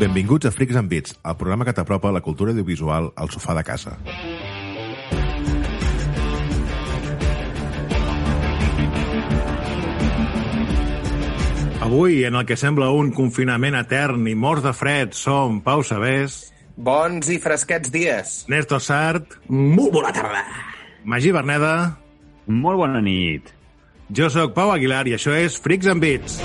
Benvinguts a Freaks and Beats, el programa que t'apropa la cultura audiovisual al sofà de casa. Avui, en el que sembla un confinament etern i morts de fred, som Pau Sabés, Bons i fresquets dies. Néstor Sart, Molt bona tarda. Magí Berneda, Molt bona nit. jo sóc Pau Aguilar i això és Freaks and Beats.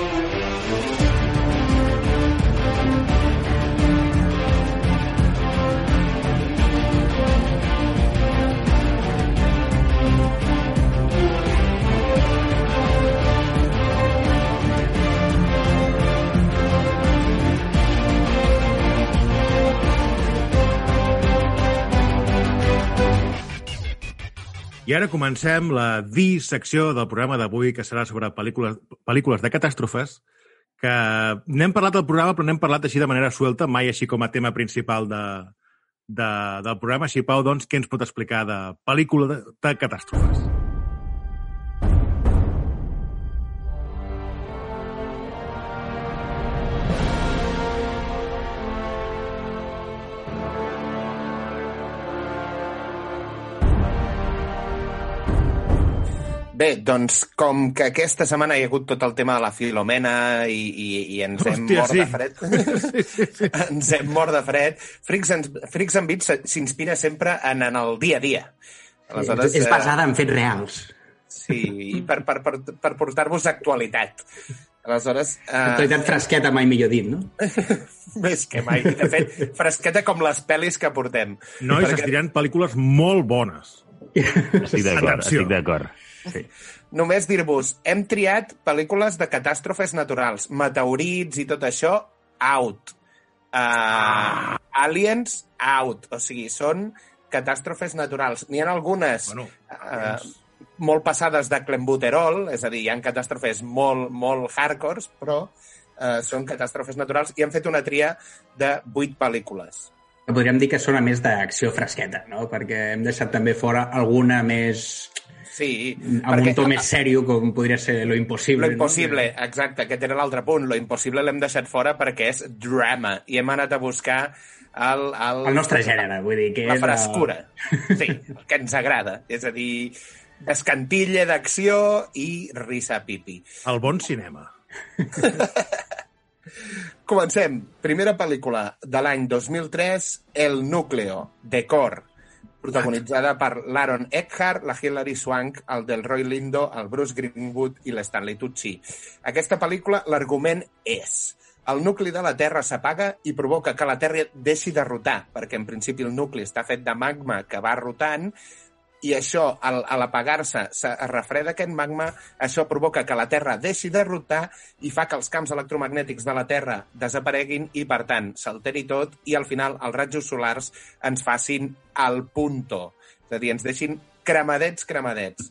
I ara comencem la dissecció del programa d'avui, que serà sobre pel·lícules, pel·lícules de catàstrofes, que n'hem parlat al programa, però n'hem parlat així de manera suelta, mai així com a tema principal de, de, del programa. Així, Pau, doncs, què ens pot explicar de pel·lícula de, de catàstrofes? Bé, doncs com que aquesta setmana hi ha hagut tot el tema de la Filomena i, i, i ens hem Hòstia, mort sí. de fred, ens hem mort de fred, Freaks and, Freaks and Beats s'inspira sempre en, en el dia a dia. és, és eh, basada en fets reals. Sí, i per, per, per, per portar-vos actualitat. Aleshores, eh, Actualitat fresqueta, mai millor dit, no? més que mai. De fet, fresqueta com les pel·lis que portem. Nois, Perquè- es diran pel·lícules molt bones. Estic d'acord, estic d'acord. Sí. Només dir-vos, hem triat pel·lícules de catàstrofes naturals, meteorits i tot això, out. Uh, Aliens, out. O sigui, són catàstrofes naturals. N'hi ha algunes Bueno, uh, molt passades de clenbuterol, és a dir, hi ha catàstrofes molt, molt hardcores, però uh, són catàstrofes naturals, i hem fet una tria de vuit pel·lícules. Podríem dir que són a més d'acció fresqueta, no? Perquè hem deixat també fora alguna més... Sí, amb un to més sèrio, com podria ser Lo Impossible. Lo impossible, no? exacte, aquest era l'altre punt. Lo impossible l'hem deixat fora perquè és drama i hem anat a buscar el... El, El nostre gènere, vull dir, que la és... frescura. Sí, el que ens agrada. És a dir, descantilla d'acció i risa pipi. el bon cinema. Comencem. Primera pel·lícula de l'any 2003, El Núcleo, de Cor, protagonitzada per l'Aaron Eckhart, la Hilary Swank, el del Roy Lindo, el Bruce Greenwood i l'Stanley Tucci. Aquesta pel·lícula, l'argument és el nucli de la Terra s'apaga i provoca que la Terra deixi de rotar, perquè en principi el nucli està fet de magma que va rotant i això, al, a l'apagar-se, se es refreda aquest magma, això provoca que la Terra deixi de rotar i fa que els camps electromagnètics de la Terra desapareguin i, per tant, s'alteri tot i, al final, els ratjos solars ens facin el punto. És a dir, ens deixin cremadets, cremadets.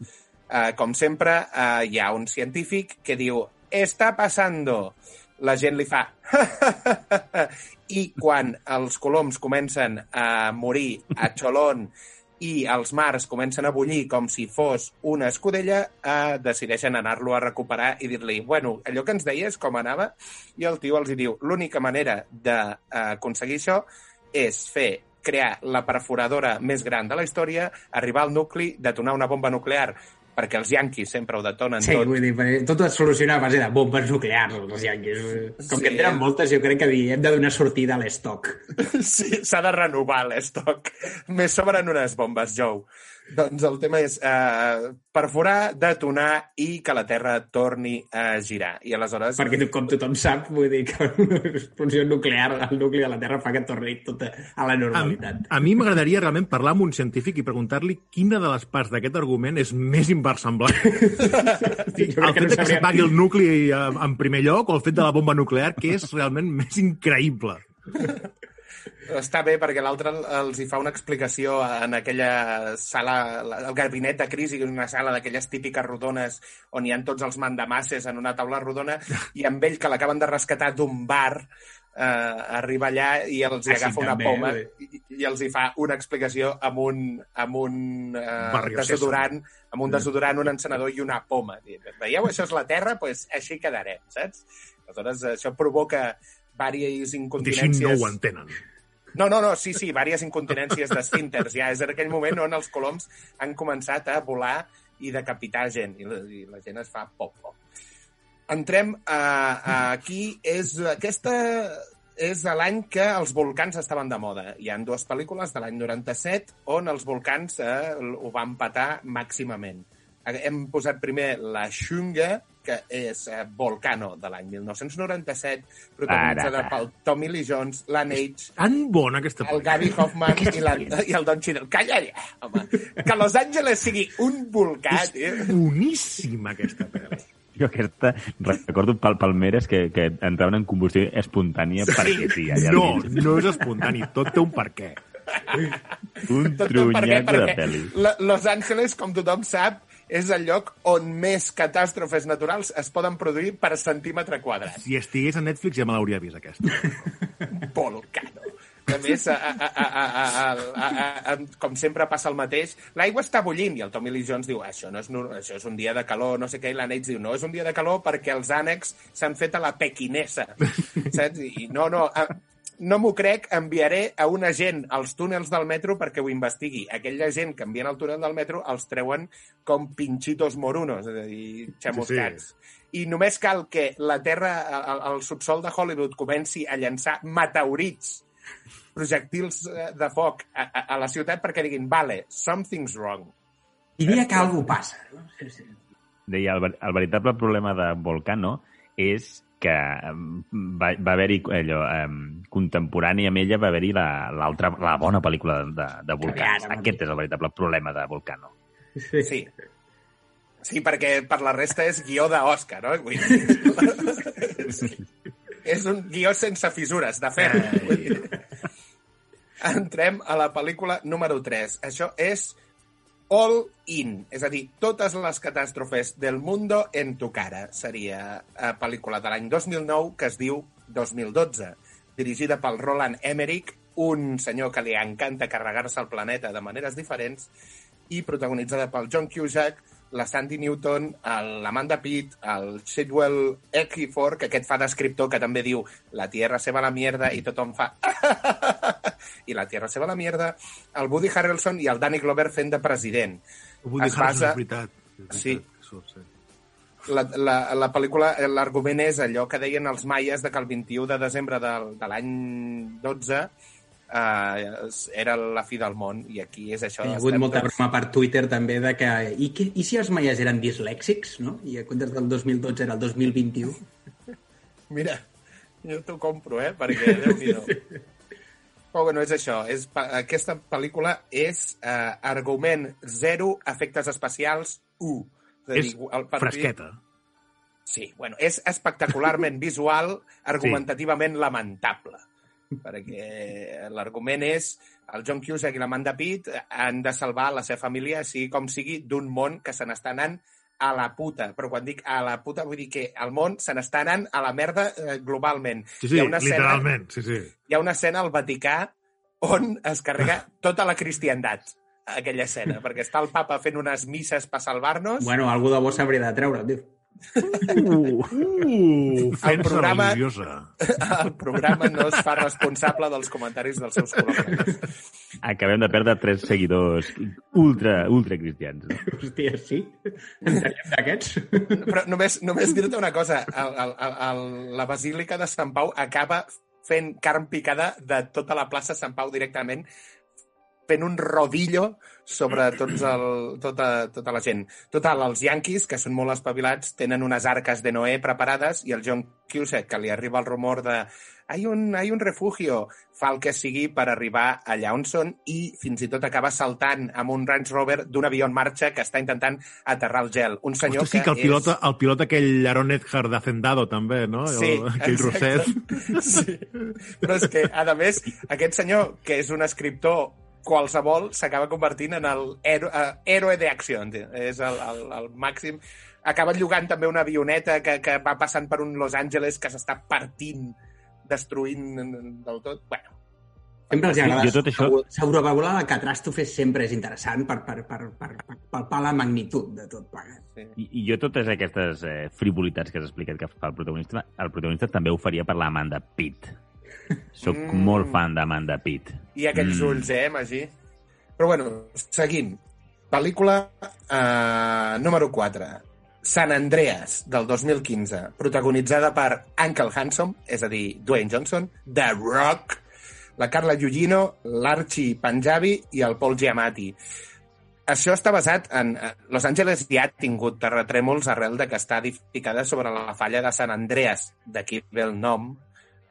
Uh, com sempre, uh, hi ha un científic que diu «Està passando!» La gent li fa i quan els coloms comencen a morir a xolón i els mars comencen a bullir com si fos una escudella, eh, decideixen anar-lo a recuperar i dir-li, bueno, allò que ens deies, com anava? I el tio els hi diu, l'única manera d'aconseguir això és fer crear la perforadora més gran de la història, arribar al nucli, detonar una bomba nuclear, perquè els yanquis sempre ho detonen Sí, tot. vull dir, tot es soluciona a base de bombes nuclears, els yanquis. Com Sí, que en tenen moltes, jo crec que hem de donar sortida a l'estoc. Sí, s'ha de renovar l'estoc. Més sobren unes bombes, Joe. Doncs el tema és eh, perforar, detonar i que la Terra torni a girar. I aleshores... Perquè, com tothom sap, vull dir que una explosió nuclear al nucli de la Terra fa que torni tot a a la A, normalitat. a mi m'agradaria realment parlar amb un científic i preguntar-li quina de les parts d'aquest argument és més inversemblant. Sí, el fet que no que s'apagui el nucli eh, en primer lloc o el fet de la bomba nuclear, que és realment més increïble. Està bé perquè l'altre els hi fa una explicació en aquella sala, el gabinet de crisi, una sala d'aquelles típiques rodones on hi ha tots els mandamasses en una taula rodona i amb ell que l'acaben de rescatar d'un bar eh, arriba allà i els hi Ah, sí, agafa una també, poma eh? i, i els hi fa una explicació amb un, amb un eh, desodorant amb un desodorant, un encenedor i una poma. Veieu, això és la Terra? Doncs pues així quedarem, saps? Aleshores, això provoca diverses Així incontinències... no ho entenen. No, no, no, sí, sí, diverses incontinències d'esfínters. Ja és en aquell moment on els coloms han començat a volar i decapitar gent, i la, i la gent es fa pop, pop. Entrem a, a aquí. És, aquesta és l'any que els volcans estaven de moda. Hi han dues pel·lícules de l'any 97 on els volcans eh, ho van patar màximament. Hem posat primer la Xunga, que és eh, Volcano, de l'any 1997, protagonitzada pel Tommy Lee Jones, la Nage, Tan bona aquesta el pel·lícula. Gaby Hoffman i, la, i el Don Cheadle. Calla allà, home. Que Los Angeles sigui un volcà, tio. Boníssima, aquesta pel·li. Jo aquesta, recordo pel Palmeres que, que entraven en combustió espontània sí. perquè sí, allà No, no és espontani, tot té un per què. Un Tot, tot per què? trunyaco de pel·li. la, Los Angeles, com tothom sap, és el lloc on més catàstrofes naturals es poden produir per centímetre quadrat. Si estigués a Netflix ja me l'hauria vist, aquesta. Volcano. A més, a, a, a, a, a, a, a, a, com sempre passa el mateix, l'aigua està bullint i el Tommy Lee Jones diu això, no és, això és un dia de calor, no sé què, i la Nate diu no, és un dia de calor perquè els ànecs s'han fet a la pequinesa. Saps? I no, no, a, no m'ho crec, enviaré a un agent als túnels del metro perquè ho investigui. Aquella gent que envien al túnel del metro els treuen com pinchitos morunos, és a dir, xamuscats. I només cal que la Terra, el, el subsol de Hollywood comenci a llançar meteorits projectils eh, de foc a, a, a la ciutat perquè diguin, vale, something's wrong. Diria que alguna passa. No? Sí, sí. Deia, el, el veritable problema de Volcano és que va, va haver-hi allò, um, contemporani amb ella va haver-hi la, l'altra, la bona pel·lícula de, de Volcans. Clar, Aquest és el veritable problema de Volcano. sí. Sí. Sí, perquè per la resta és guió d'Òscar, no? Vull dir, és, és un guió sense fissures, de ferro. Dir. Entrem a la pel·lícula número 3. Això és All In, és a dir, totes les catàstrofes del mundo en tu cara. Seria a pel·lícula de l'any 2009 que es diu 2012, dirigida pel Roland Emmerich, un senyor que li encanta carregar-se el planeta de maneres diferents, i protagonitzada pel John Cusack, la Sandy Newton, el- l'Amanda Pitt, el Sidwell Eckford, que aquest fa d'escriptor que també diu la tierra se va a la mierda i tothom fa i la tierra se va a la mierda, el Woody Harrelson i el Danny Glover fent de president. Woody Es Harrelson, basa- és veritat. És veritat Sí. surt, sí. La, la, la pel·lícula, l'argument és allò que deien els maies de que el 21 de desembre del, de l'any 12 eh, era la fi del món i aquí és això. Hi ha hagut molta tots- broma per Twitter també de que... I, que, I si els maies eren dislèxics, no? I en comptes del 2012 era el 2021. Mira, jo t'ho compro, eh? Perquè, déu nhi Però bueno, és això. És, aquesta pel·lícula és eh, argument 0, efectes especials 1. És fresqueta. Sí, bueno, és espectacularment visual, argumentativament lamentable. Perquè l'argument és el John Cusack i l'Amanda Pitt han de salvar la seva família, sigui com sigui, d'un món que se n'està anant a la puta. Però quan dic a la puta vull dir que el món se n'està anant a la merda eh, globalment. Sí, sí, Hi ha una escena- literalment. Sí, sí. hi ha una escena al Vaticà on es carrega tota la cristiandat aquella escena, perquè està el papa fent unes misses per salvar-nos, Bueno, algú de bo s'hauria de treure, tio. Uh, ofensa programa- religiosa. el programa no es fa responsable dels comentaris dels seus col·laboradors. Acabem de perdre tres seguidors ultra, ultra cristians. No? Hòstia, sí? En teníem d'aquests? Però només, només dir-te una cosa, el, el, el, el, la Basílica de Sant Pau acaba fent carn picada de tota la plaça Sant Pau directament, fent un rodillo sobre tots el, tota, tota la gent. Total, els yanquis, que són molt espavilats, tenen unes arques de Noé preparades i el John Cusack, que li arriba el rumor de hay un, hay un refugio, fa el que sigui per arribar allà on són i fins i tot acaba saltant amb un Range Rover d'un avió en marxa que està intentant aterrar el gel. Un senyor Ostres, sí, que el és- pilot, el pilot aquell Aaron Edgar d'Hacendado, també, no? Sí, el, aquell exacte. rosset. Sí. Però és que, a més, aquest senyor, que és un escriptor qualsevol, s'acaba convertint en el héroe, uh, héroe d'acció. És el, el, el màxim. Acaba llogant també una avioneta que, que va passant per un Los Angeles que s'està partint, destruint del tot. Bueno, Sempre els Sí, agrada jo tot això- sobrevolar la catàstrofe sempre és interessant per, per, per, per, per palpar la magnitud de tot plegat. I, I jo totes aquestes eh, frivolitats que has explicat que fa el protagonista, el protagonista també ho faria per l'Amanda Pitt. Soc Mm. molt fan d'Amanda Pitt. I aquells Mm. ulls, eh, Magí? Però bueno, seguim. Pel·lícula eh, número 4. San Andreas, del 2015, protagonitzada per Uncle Handsome, és a dir, Dwayne Johnson, The Rock, la Carla Gugino, l'Archie Panjabi i el Paul Giamatti. Això està basat en... eh, Los Angeles ja ha tingut terratrèmols arrel de que està edificada sobre la falla de San Andreas, d'aquí ve el nom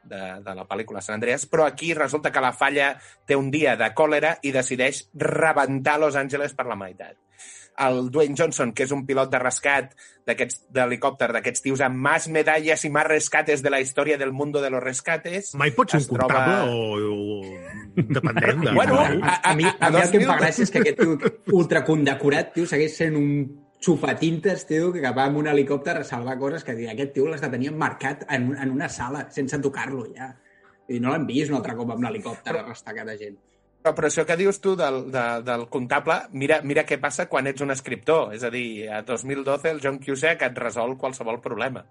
de, de la pel·lícula San Andreas, però aquí resulta que la falla té un dia de còlera i decideix rebentar Los Angeles per la meitat. El Dwayne Johnson, que és un pilot de rescat d'aquests d'helicòpter, d'aquests tios amb més medalles i més rescates de la història del mundo de los rescates... Mai pot ser un es troba- comptable o, o dependent de... Bueno, de- a- A, mi, a- a a mi el que em fa 2000 gràcia és que aquest tio ultracondecorat, tio, segueix sent un xufatintes, tio, que va amb un helicòpter a salvar coses que aquest tio l'has de tenir emmarcat en, en una sala, sense tocar-lo, ja. I no l'han vist un altre cop amb l'helicòpter arrestar cada gent. Però, però això que dius tu del, de, del comptable, mira, mira què passa quan ets un escriptor. És a dir, a 2012 el John Cusack et resol qualsevol problema.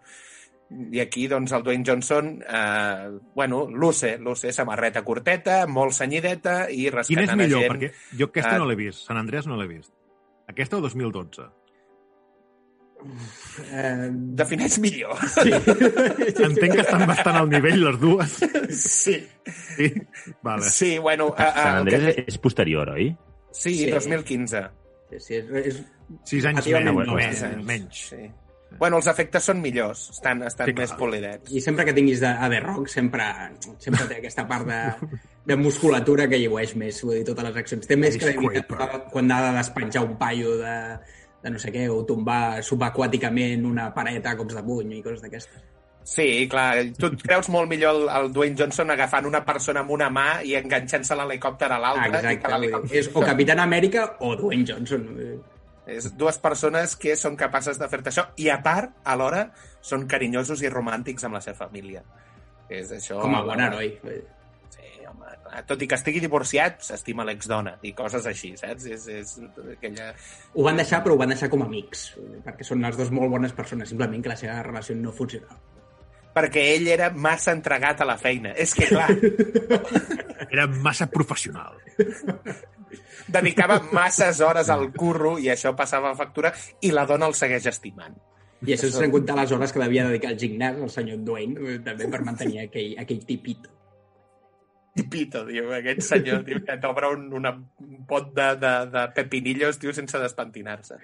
I aquí, doncs, el Dwayne Johnson, eh, bueno, luce, luce, samarreta curteta, molt senyideta i Quin és rescatant millor? a gent. Perquè jo aquesta Ah. no l'he vist. Sant Andreas no l'he vist. Aquesta o 2012? Eh, Defineix millor. sí. Entenc que estan bastant al nivell les dues. sí. Sí? Vale. Sí, bueno... A, a, Sant el Andrés que... és posterior, oi? Sí, Sí. 2015. sí, és, és, Sis anys menys, no, menys, menys. Sí. Bueno, els efectes són millors, estan, estan Sí, sí, més polidets. I sempre que tinguis de, a The Rock, sempre, sempre té aquesta part de, de musculatura que llueix més, vull dir, totes les accions. Té més credibilitat quan ha de despenjar un paio de, de no sé què, o tombar subaquàticament una paret a cops de puny i coses d'aquestes. Sí, clar, tu et creus molt millor el, el Dwayne Johnson agafant una persona amb una mà i enganxant-se l'helicòpter a l'altra. exacte, és o Capitán Amèrica o Dwayne Johnson. És dues persones que són capaces de fer-te això i, a part, alhora, són carinyosos i romàntics amb la seva família. És això... Com a bon heroi. Tot i que estigui divorciat, s'estima l'exdona i coses així, saps? És, és aquella... Ho van deixar, però ho van deixar com a amics, perquè són les dues molt bones persones, simplement que la seva relació no funcionava. Perquè ell era massa entregat a la feina. És que, clar, Era massa professional. dedicava masses hores al curro i això passava a factura i la dona el segueix estimant. I això sense comptar les hores que devia dedicar al gimnàs, el senyor Dwayne, eh, també per mantenir aquell, aquell tipito. Pito, diu, aquest senyor, diu, que t'obre un, una, un pot de, de, de pepinillos, diu, sense despentinar-se.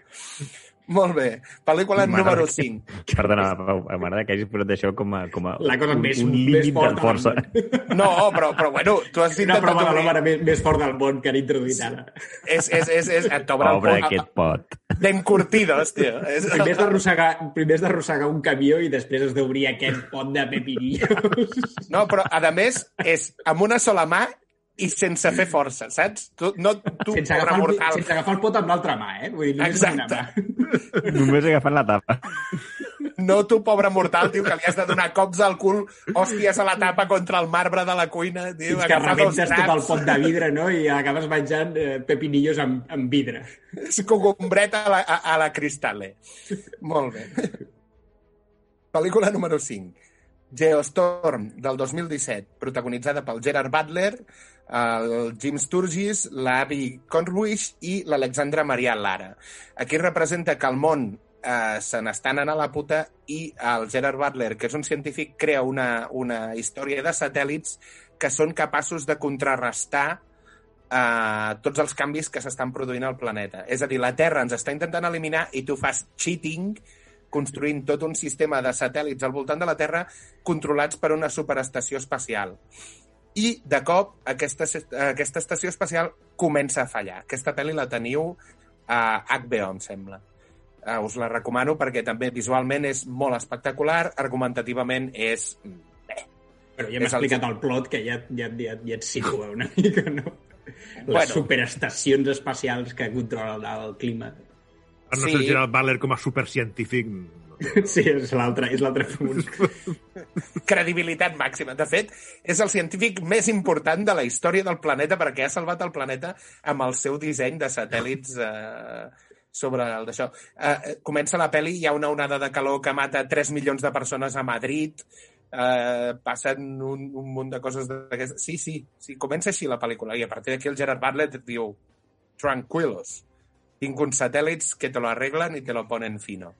Molt bé. Pel·lícula número que- 5. Perdona, Pau, m'agrada que hagis posat això com a, com a La cosa un, més- un més límit de forta força. No, però, però bueno, tu has Una intentat prova de l'home més, més fort del món que han introduït ara. És, és, és, és, et t'obre el Obre pot aquest pot. d'encurtidos, tio. És, Primer has d'arrossegar primer has d'arrossegar un camió i després has d'obrir aquest pot de pepinillos. No, però, a més, és amb una sola mà i sense fer força, saps? Tu, no, tu sense, agafar el, mortal. sense agafar el pot amb l'altra mà, eh? Vull dir, només una Exacte. mà. Només agafant la tapa. No tu, pobre mortal, tio, que li has de donar cops al cul, hòsties a la tapa contra el marbre de la cuina, tio, Fins que rebentes tot el pot de vidre, no? I acabes menjant eh, pepinillos amb, amb vidre. És cogombreta a la, a, a la Cristale. Molt bé. Pel·lícula número 5. Geostorm, del 2017, protagonitzada pel Gerard Butler, el Jim Sturgis, l'Abby Conwish i l'Alexandra Maria Lara. Aquí representa que el món eh, se n'està anant a la puta i el Gerard Butler, que és un científic, crea una, una història de satèl·lits que són capaços de contrarrestar eh, tots els canvis que s'estan produint al planeta. És a dir, la Terra ens està intentant eliminar i tu fas cheating construint tot un sistema de satèl·lits al voltant de la Terra controlats per una superestació espacial. I, de cop, aquesta, aquesta estació espacial comença a fallar. Aquesta pel·li la teniu a HBO, em sembla. Uh, us la recomano perquè també visualment és molt espectacular, argumentativament és... Bé, Però ja m'ha És el- explicat el plot, que ja, ja, ja, ja et situa una mica, no? Les Bueno. superestacions espacials que controlen el clima. No Sí. ser el Butler com a supercientífic, Sí, és l'altre és l'altre punt. Credibilitat màxima. De fet, és el científic més important de la història del planeta perquè ha salvat el planeta amb el seu disseny de satèl·lits eh, sobre el d'això. Eh, comença la pel·li, hi ha una onada de calor que mata 3 milions de persones a Madrid, eh, passen un, un munt de coses d'aquestes. Sí, sí, sí, comença així la pel·lícula. I a partir d'aquí el Gerard Bartlett diu tranquilos, tinc uns satèl·lits que te lo arreglen i te lo ponen fino.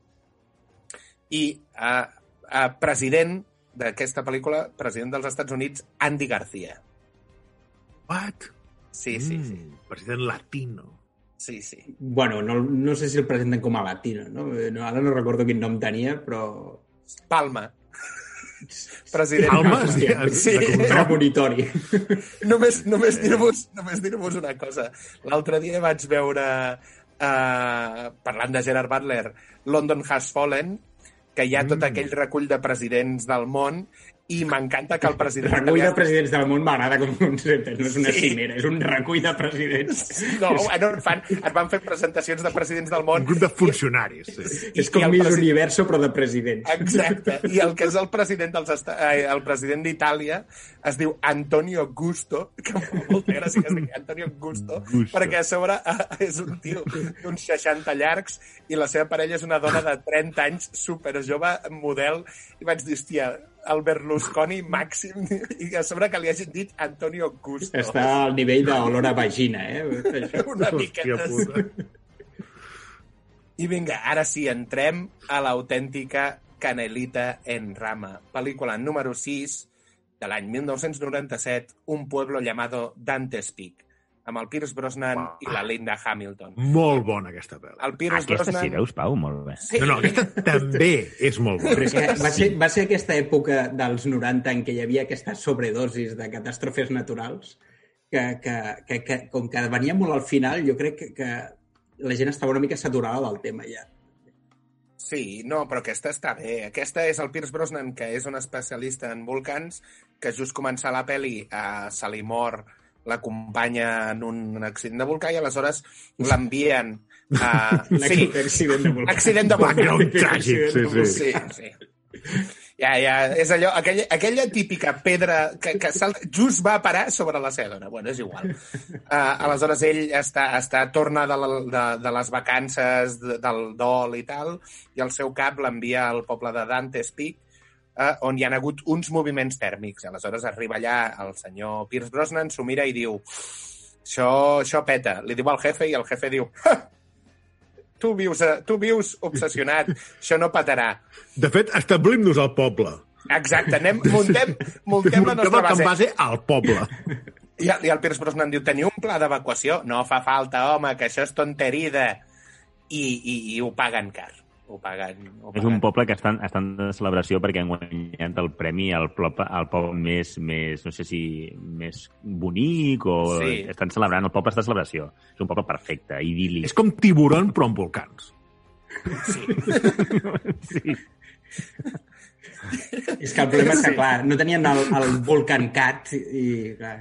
I eh, eh, president d'aquesta pel·lícula, president dels Estats Units, Andy García. What? Sí, sí, sí. Mm, president latino. Sí, sí. Bueno, no, no sé si el presenten com a latino, no? no? Ara no recordo quin nom tenia, però... Palma. President. Palma? Hòstia, Sí. Premonitori. només només dir-vos només dir una cosa. L'altre dia vaig veure, uh, parlant de Gerard Butler, London Has Fallen, que hi ha tot Mm. aquell recull de presidents del món i m'encanta que el president Recull de presidents del món m'agrada com un concepte, no és una Sí. cimera, és un recull de presidents. No, bueno, fan, es van fer presentacions de presidents del món. Un grup de funcionaris. Sí. És com Miss presi- Universo, però de presidents. Exacte. I el que és el president dels Esta- eh, el president d'Itàlia es diu Antonio Gusto, que em fa molta gràcia que es digui Antonio Gusto, Gusto. perquè a sobre eh, és un tio d'uns 60 llargs i la seva parella és una dona de 30 anys, super jove, model, i vaig dir, hòstia, el Berlusconi màxim, i a sobre que li hagin dit Antonio Gusto. Està al nivell d'olor a vagina, eh? Això. Una miqueta. puta. I vinga, ara sí, entrem a l'autèntica Canelita en rama. Pel·lícula número 6 de l'any 1997, Un pueblo llamado Dante's Peak, amb el Pierce Brosnan Uau. i la Linda Hamilton. Molt bona, aquesta pel·li. El Pierce Aquesta Brosnan... sí, veus, Pau? Molt bé. Sí. No, no, aquesta també és molt Però bona. és que va, ser, va ser aquesta època dels 90 en què hi havia aquestes sobredosis de catàstrofes naturals que, que, que, que com que venia molt al final, jo crec que, que la gent estava una mica saturada del tema ja. Sí, no, però aquesta està bé. Aquesta és el Pierce Brosnan, que és un especialista en volcans, que just començar la peli a se li mor l'acompanya en un accident de volcà i aleshores l'envien a... Sí, Accident de volcà. accident de volcà. Background tràgic, sí, sí. Sí, sí. Ja, ja, és allò, aquella, aquella típica pedra que, que salta, just va parar sobre la seva dona. Bueno, és igual. Uh, aleshores, ell està, està torna de, la, de, de les vacances, de, del dol i tal, i el seu cap l'envia al poble de Dante's Peak, uh, on hi ha hagut uns moviments tèrmics. Aleshores, arriba allà el senyor Pierce Brosnan, s'ho mira i diu això, això peta. Li diu al jefe i el jefe diu "Ha, tu vius, eh, tu vius obsessionat, això no petarà. De fet, establim-nos al poble. Exacte, anem, muntem, muntem la Muntem nostra el camp base. base al poble. I, I el Pierce Brosnan diu, teniu un pla d'evacuació? No fa falta, home, que això és tonterida. I, i, i ho paguen car. Ho paguen. Ho És paguen. un poble que estan, estan de celebració perquè han guanyat el premi al poble, al poble més, més, no sé si més bonic o... Sí. Estan celebrant, el poble està de celebració. És un poble perfecte, idíl·lic. És com tiburon, però amb volcans. Sí. És que el problema és que, clar, no tenien el, el Volcan Cat i, clar,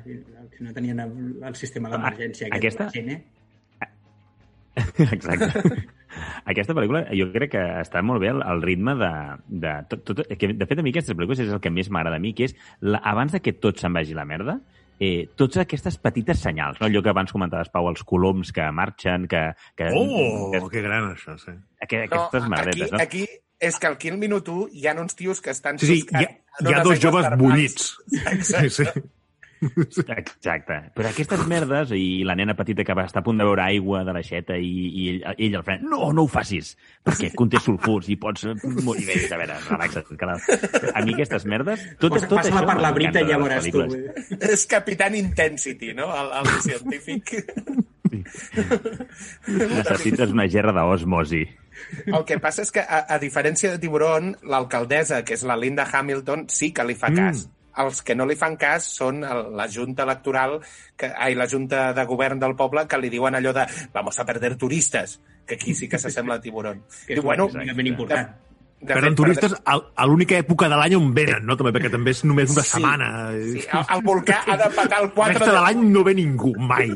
no tenien el, el sistema d'emergència aquest Aquesta- gent, eh? Exacte. Aquesta pel·lícula jo crec que està molt bé el, el ritme de... De, tot, tot, que, de fet, a mi aquestes pel·lícules és el que més m'agrada a mi, que és la, abans de que tot se'n vagi la merda, eh, tots aquestes petites senyals, no? allò que abans comentaves, Pau, els coloms que marxen, que... que Oh, que, que gran, això, sí. que, No, aquestes aquí, merdetes, no? aquí és que aquí al minut 1 hi ha uns tios que estan... Sí, sí, hi ha, hi ha dos joves bullits. Exacte. Sí, sí. Exacte. Però aquestes merdes, i la nena petita que va estar a punt de veure aigua de l'aixeta i, i ell, ell el frena, no, no ho facis, perquè conté sulfurs i pots morir. Bé, a veure, relaxa't. Que la... A mi aquestes merdes... Tot, Posa- tot Passa-la això per la brita i ja veuràs tu. pel·lícules. És Capitán Intensity, no? El, el científic. Necessites una gerra d'osmosi. El que passa és que, a, a diferència de Tiburon, l'alcaldessa, que és la Linda Hamilton, sí que li fa cas. Els que no li fan cas són el, la junta electoral, que, ai, la junta de govern del poble, que li diuen allò de vamos a perder turistes, que aquí sí que s'assembla a Tiburon. Que és Diu, bueno, únicament important. de Perden fet, turistes a, a l'única època de l'any on venen, no? També, perquè també és només una Sí, setmana. Sí, el, el volcà ha de petar el 4 Resta de l'any no ve ningú, mai.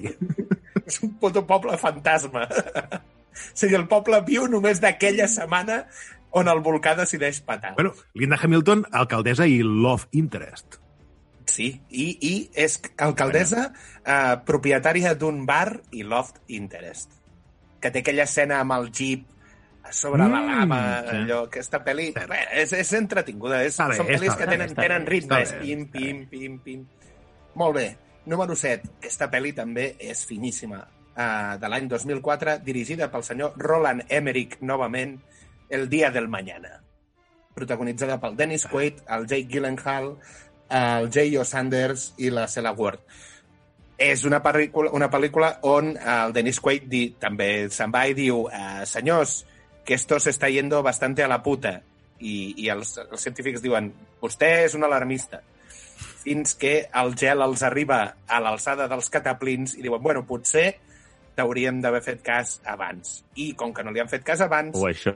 És un puto poble fantasma. O sigui, el poble viu només d'aquella setmana on el volcà decideix patar. Bueno, Linda Hamilton, alcaldessa i love interest. Sí, i, i és alcaldessa eh, propietària d'un bar i loft interest, que té aquella escena amb el jeep sobre mm, la lava, sí. allò, aquesta pel·li... Bé, és, és entretinguda, és, bé, són pel·lis que tenen, tenen ritme, és pim, pim, pim, pim. Molt bé. Número 7. Aquesta pel·li també és finíssima. Uh, de l'any 2004, dirigida pel senyor Roland Emmerich, novament, El dia del mañana. Protagonitzada pel Dennis Quaid, el Jake Gyllenhaal, el J.O. Sanders i la Cella Ward. És una pel·lícula, una pel·lícula on el Dennis Quaid di, també se'n va i diu eh, senyors, que esto se está yendo bastante a la puta. I, i els, els científics diuen vostè és un alarmista fins que el gel els arriba a l'alçada dels cataplins i diuen, bueno, potser t'hauríem d'haver fet cas abans. I com que no li han fet cas abans, O això,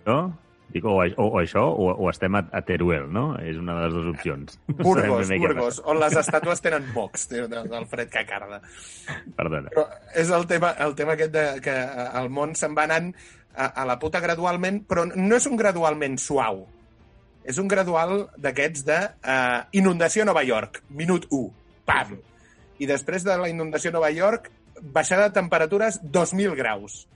dic, o, o, o això, o, o estem a, a Teruel, no? És una de les dues opcions. No Burgos, què Burgos, on les estàtues tenen mocs, del fred que carda. Perdona. Però és el tema, el tema aquest de que el món se'n va anant a, a la puta gradualment, però no és un gradualment suau. És un gradual d'aquests de uh, inundació a Nova York, minut 1, pam. I després de la inundació a Nova York, baixada de temperatures 2.000 graus.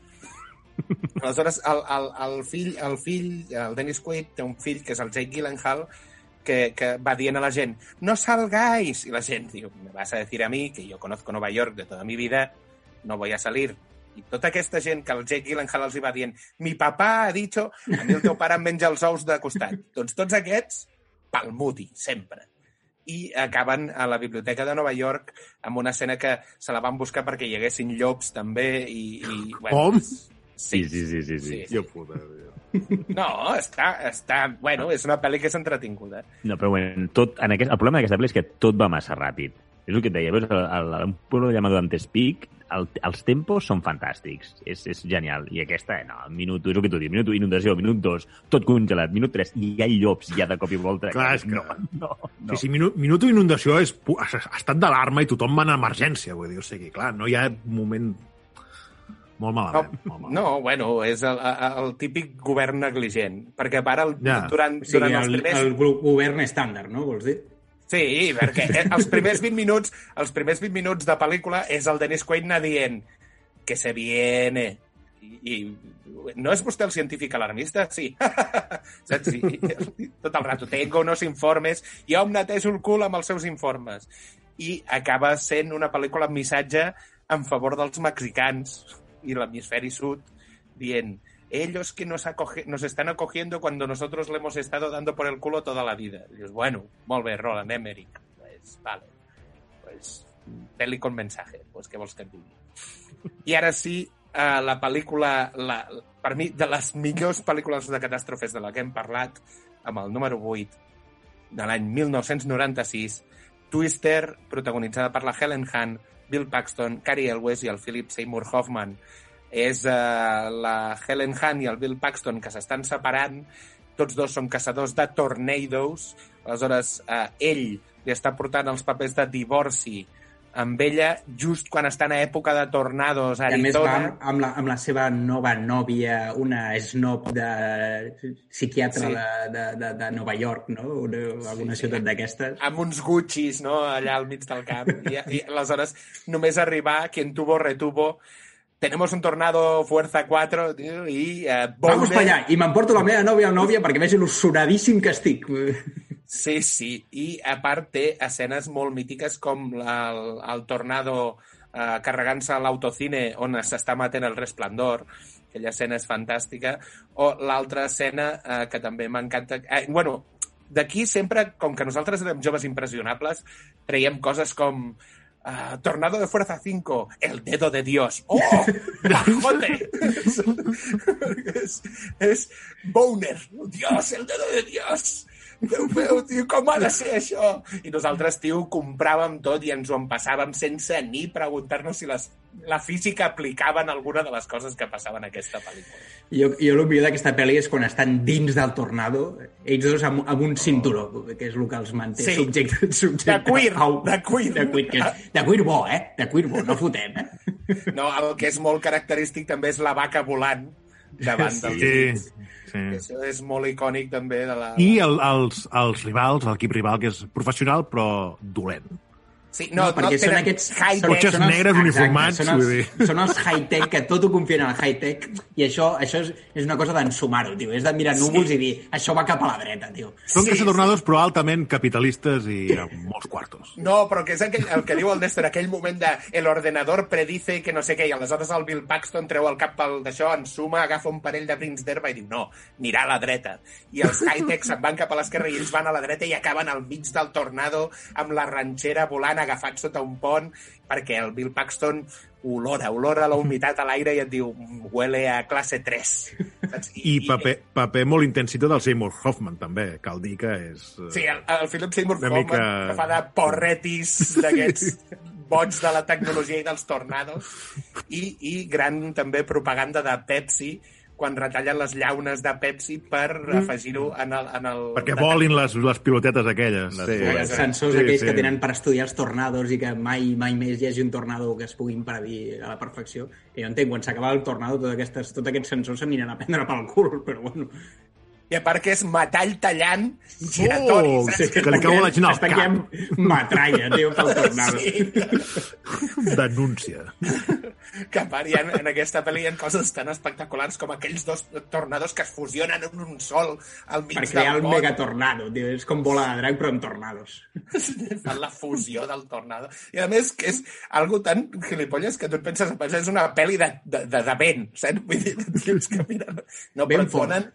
Aleshores, el, el, el, fill, el fill, el Dennis Quaid, té un fill que és el Jake Gyllenhaal, que, que va dient a la gent, no salgáis. I la gent diu, me vas a decir a mí, que yo conozco Nueva York de toda mi vida, no voy a salir. I tota aquesta gent que el Jake Gyllenhaal els hi va dient mi papà ha dicho, a mi el teu pare em menja els ous de costat. doncs tots aquests, pel muti, sempre. I acaben a la biblioteca de Nova York amb una escena que se la van buscar perquè hi haguessin llops també i... i bueno, Com? Sí, sí, sí, sí. sí. Sí. Jo puta. No, està, està... Bueno, és una pel·li que és entretinguda. No, però bueno, tot, en aquest, el problema d'aquesta pel·li és que tot va massa ràpid. És el que et deia, veus, el, el, un pueblo llamado Antes Peak, el, els tempos són fantàstics, és, és genial. I aquesta, no, minut, és el que tu dius, minut 1, inundació, minut 2, tot congelat, minut 3, i hi ha llops ja de cop i volta. Clar, és que- No, no, no. Sí, sí, minut, minut d'inundació és estat d'alarma i tothom va en emergència, vull dir, o sigui, clar, no hi ha moment molt No, malament. molt malament. no, bueno, és el, el, el típic govern negligent. Perquè para el, Ja. durant, O sigui, durant els el, primers... el govern estàndard, no? Vols dir? Sí, perquè els primers 20 minuts, els primers 20 minuts de pel·lícula és el Dennis Quaid anar dient que se viene. I, i no és vostè el científic alarmista? Sí. Saps? I, tot el rato, tengo unos informes, jo em netejo el cul amb els seus informes. I acaba sent una pel·lícula amb missatge en favor dels mexicans i l'hemisferi sud, dient ellos que nos, acoge, nos están acogiendo cuando nosotros le hemos estado dando por el culo toda la vida. I dius, bueno, molt bé, Roland Emmerich. Pues, vale. Pues, pel·li con mensaje. Pues, què vols que digui? I ara sí, eh, la pel·lícula, la, per mi, de les millors pel·lícules de catàstrofes de la que hem parlat, amb el número 8, de l'any 1996, Twister, protagonitzada per la Helen Hunt, Bill Paxton, Cary Elwes i el Philip Seymour Hoffman. És eh, la Helen Hunt i el Bill Paxton que s'estan separant. Tots dos són caçadors de tornados. Aleshores, eh, ell li està portant els papers de divorci amb ella just quan estan a època de tornados a I a més va Arizona. amb, amb, la, amb la seva nova nòvia, una snob de psiquiatre Sí. sí. de, de, de, de Nova York, no? Una, alguna ciutat d'aquestes. amb uns Guccis, no?, allà al mig del camp. I, i aleshores, només arribar, quien tuvo, retuvo, tenemos un tornado fuerza 4, tio, i eh, Vamos Bowden- pa allà! I m'emporto la meva nòvia o nòvia perquè vegi lo sonadíssim que estic. Sí, sí. I, a part, té escenes molt mítiques com la, el, el tornado eh, carregant-se l'autocine on s'està matent el resplendor. Aquella escena és fantàstica. O l'altra escena eh, que també m'encanta... Eh, bueno, d'aquí sempre, com que nosaltres érem joves impressionables, traiem coses com Uh, Tornado de Fuerza 5, El Dedo de Dios. ¡Oh! ¡Bajote! és, és Boner. Dios, el Dedo de Dios! Déu meu, tio, com ha de ser això? I nosaltres, tio, compràvem tot i ens ho empassàvem sense ni preguntar-nos si les, la física aplicava en alguna de les coses que passaven en aquesta pel·lícula. Jo, jo el millor d'aquesta pel·li és quan estan dins del tornado, ells dos amb, amb un cinturó, que és el que els manté Sí. subjecte, subjecte De cuir, au. de cuir. De cuir, que és, de cuir bo, eh? De cuir bo, no fotem, eh? No, el que és molt característic també és la vaca volant davant Sí, equips. sí. Això és molt icònic també de la... I el, els, els rivals, l'equip rival, que és professional però dolent. Sí, No, no, perquè no són aquests... high-tech. Cotxes són els- negres exacte, uniformats, Són els, són els high-tech, que tot ho confien en el high-tech, i això, això és, és una cosa d'ensumar-ho, tio. És de mirar núvols i dir, això va cap a la dreta, tio. Són Sí, sí, caçadornados, però altament capitalistes i amb molts quartos. No, però que és aquell, el que diu el Dexter, aquell moment de el ordenador predice que no sé què, i aleshores el Bill Paxton treu el cap pel d'això, ensuma, agafa un parell de brins d'herba i diu no, anirà a la dreta. I els high-tech se'n van cap a l'esquerra i ells van a la dreta i acaben al mig del tornado amb la ranxera volant agafat sota un pont perquè el Bill Paxton olora, olora la humitat a l'aire i et diu huele a classe 3. Saps? I paper, paper molt intensito del Seymour Hoffman, també. Cal dir que és... eh, Sí, el, el Philip Seymour Hoffman mica- que fa de porretis d'aquests boig de la tecnologia i dels tornados i, i gran també propaganda de Pepsi quan retallen les llaunes de Pepsi per afegir-ho en el... En el Perquè volin les, les pilotetes aquelles. Les sí. Els sensors Sí, aquells sí. que tenen per estudiar els tornados i que mai mai més hi hagi un tornado que es puguin predir a la perfecció. Que jo entenc, quan s'acaba el tornado, tots aquests, tots aquests sensors s'aniran a prendre pel cul, però bueno. I a part que és metall tallant giratori, Oh, sí, que li cau la gent al cap. metralla, tio, pel tornado. Sí. Denúncia. que a part ha, en aquesta pel·li hi ha coses tan espectaculars com aquells dos tornados que es fusionen en un sol al mig Per crear del el megatornado, tio. És com bola de drac, però amb tornados. fan la fusió del tornado. I a més que és algo tan gilipolles que tu et penses, és una pel·li de, de, de, de vent, saps? Vull dir, que mira, no, Ben però et donen,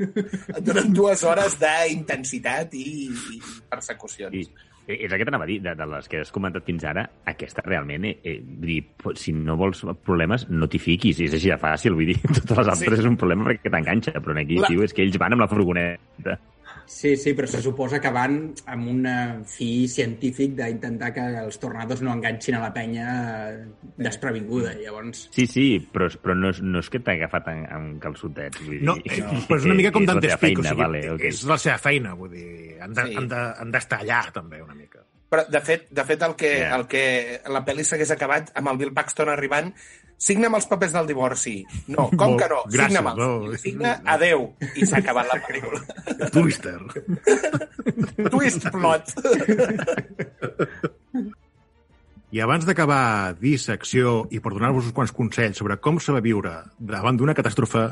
et donen dues hores d'intensitat i, i persecucions. I, és el que t'anava a dir, de, de les que has comentat fins ara, aquesta realment, eh, eh, vull dir, si no vols problemes, no t'hi fiquis, és així de fàcil, vull dir, totes les altres Sí. és un problema perquè t'enganxa, però aquí, La- tio, és que ells van amb la furgoneta. Sí, sí, però se suposa que van amb un eh, fi científic d'intentar que els tornados no enganxin a la penya eh, desprevinguda. Llavors, Sí, sí, però, però no, és, no és que t'ha agafat en, en calçotet. Vull dir, No, eh, però és una mica com Dantes Pic, o sigui, vale, ok. és la seva feina, vull dir, han de- Sí. han de- han d'estar allà, també, una mica. Però, de fet, de fet el, que, Ja. el que la pel·li s'hagués acabat amb el Bill Paxton arribant signa'm els papers del divorci. No, com Molt- que no? gràcies, Signa'm-els. no. Signa, adeu. I s'ha acabat la pel·lícula. Twister. Twist plot. I abans d'acabar dissecció i per donar-vos uns quants consells sobre com de viure davant d'una catàstrofe,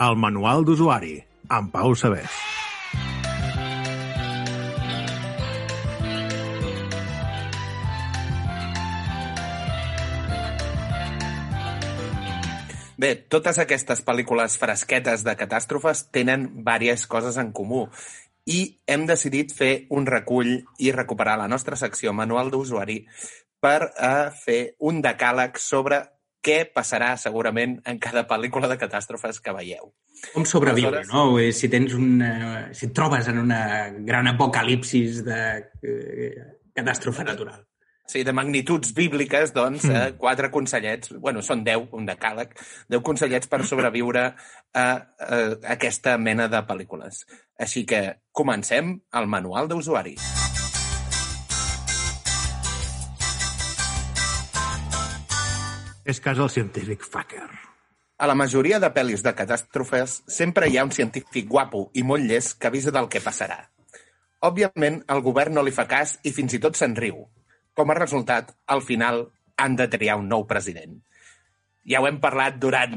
el manual d'usuari, amb Pau Sabés. Bé, totes aquestes pel·lícules fresquetes de catàstrofes tenen diverses coses en comú i hem decidit fer un recull i recuperar la nostra secció manual d'usuari per eh, fer un decàleg sobre què passarà segurament en cada pel·lícula de catàstrofes que veieu. com sobreviure, Aleshores- no? Si tens un... eh, si et trobes en una gran apocalipsis de eh, catàstrofe natural. Sí, de magnituds bíbliques, doncs, eh, quatre consellets, bueno, són deu, un decàleg, deu consellets per sobreviure a, a aquesta mena de pel·lícules. Així que comencem el manual d'usuari. És casa el científic Fucker. A la majoria de pel·lis de catàstrofes sempre hi ha un científic guapo i molt llest que avisa del que passarà. Òbviament, el govern no li fa cas i fins i tot se'n riu. Com a resultat, al final han de triar un nou president. Ja ho hem parlat durant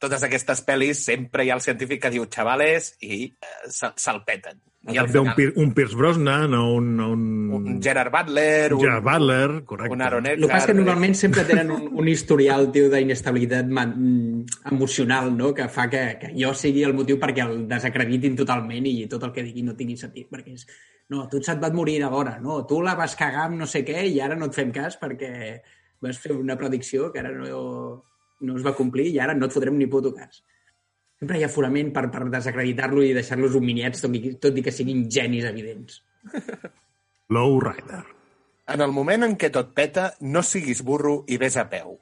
totes aquestes pel·lis, sempre hi ha el científic que diu xavales i eh, se- se'l peten. I al També un, final, Pier, un Pierce Brosnan o un, un, un Gerard Butler, un Gerard Butler, correcte. un Aaron El que passa que normalment sempre tenen un, un historial, d'inestabilitat mm, emocional, no?, que fa que, que jo sigui el motiu perquè el desacreditin totalment i tot el que digui no tingui sentit, perquè és... No, tu se't va morir ara, no? Tu la vas cagar amb no sé què i ara no et fem cas perquè vas fer una predicció que ara no, no es va complir i ara no et fotrem ni puto cas. Sempre hi ha fonament per, per desacreditar-lo i deixar-los humiliats, tot i, tot i que siguin genis evidents. Low Rider. En el moment en què tot peta, no siguis burro i vés a peu.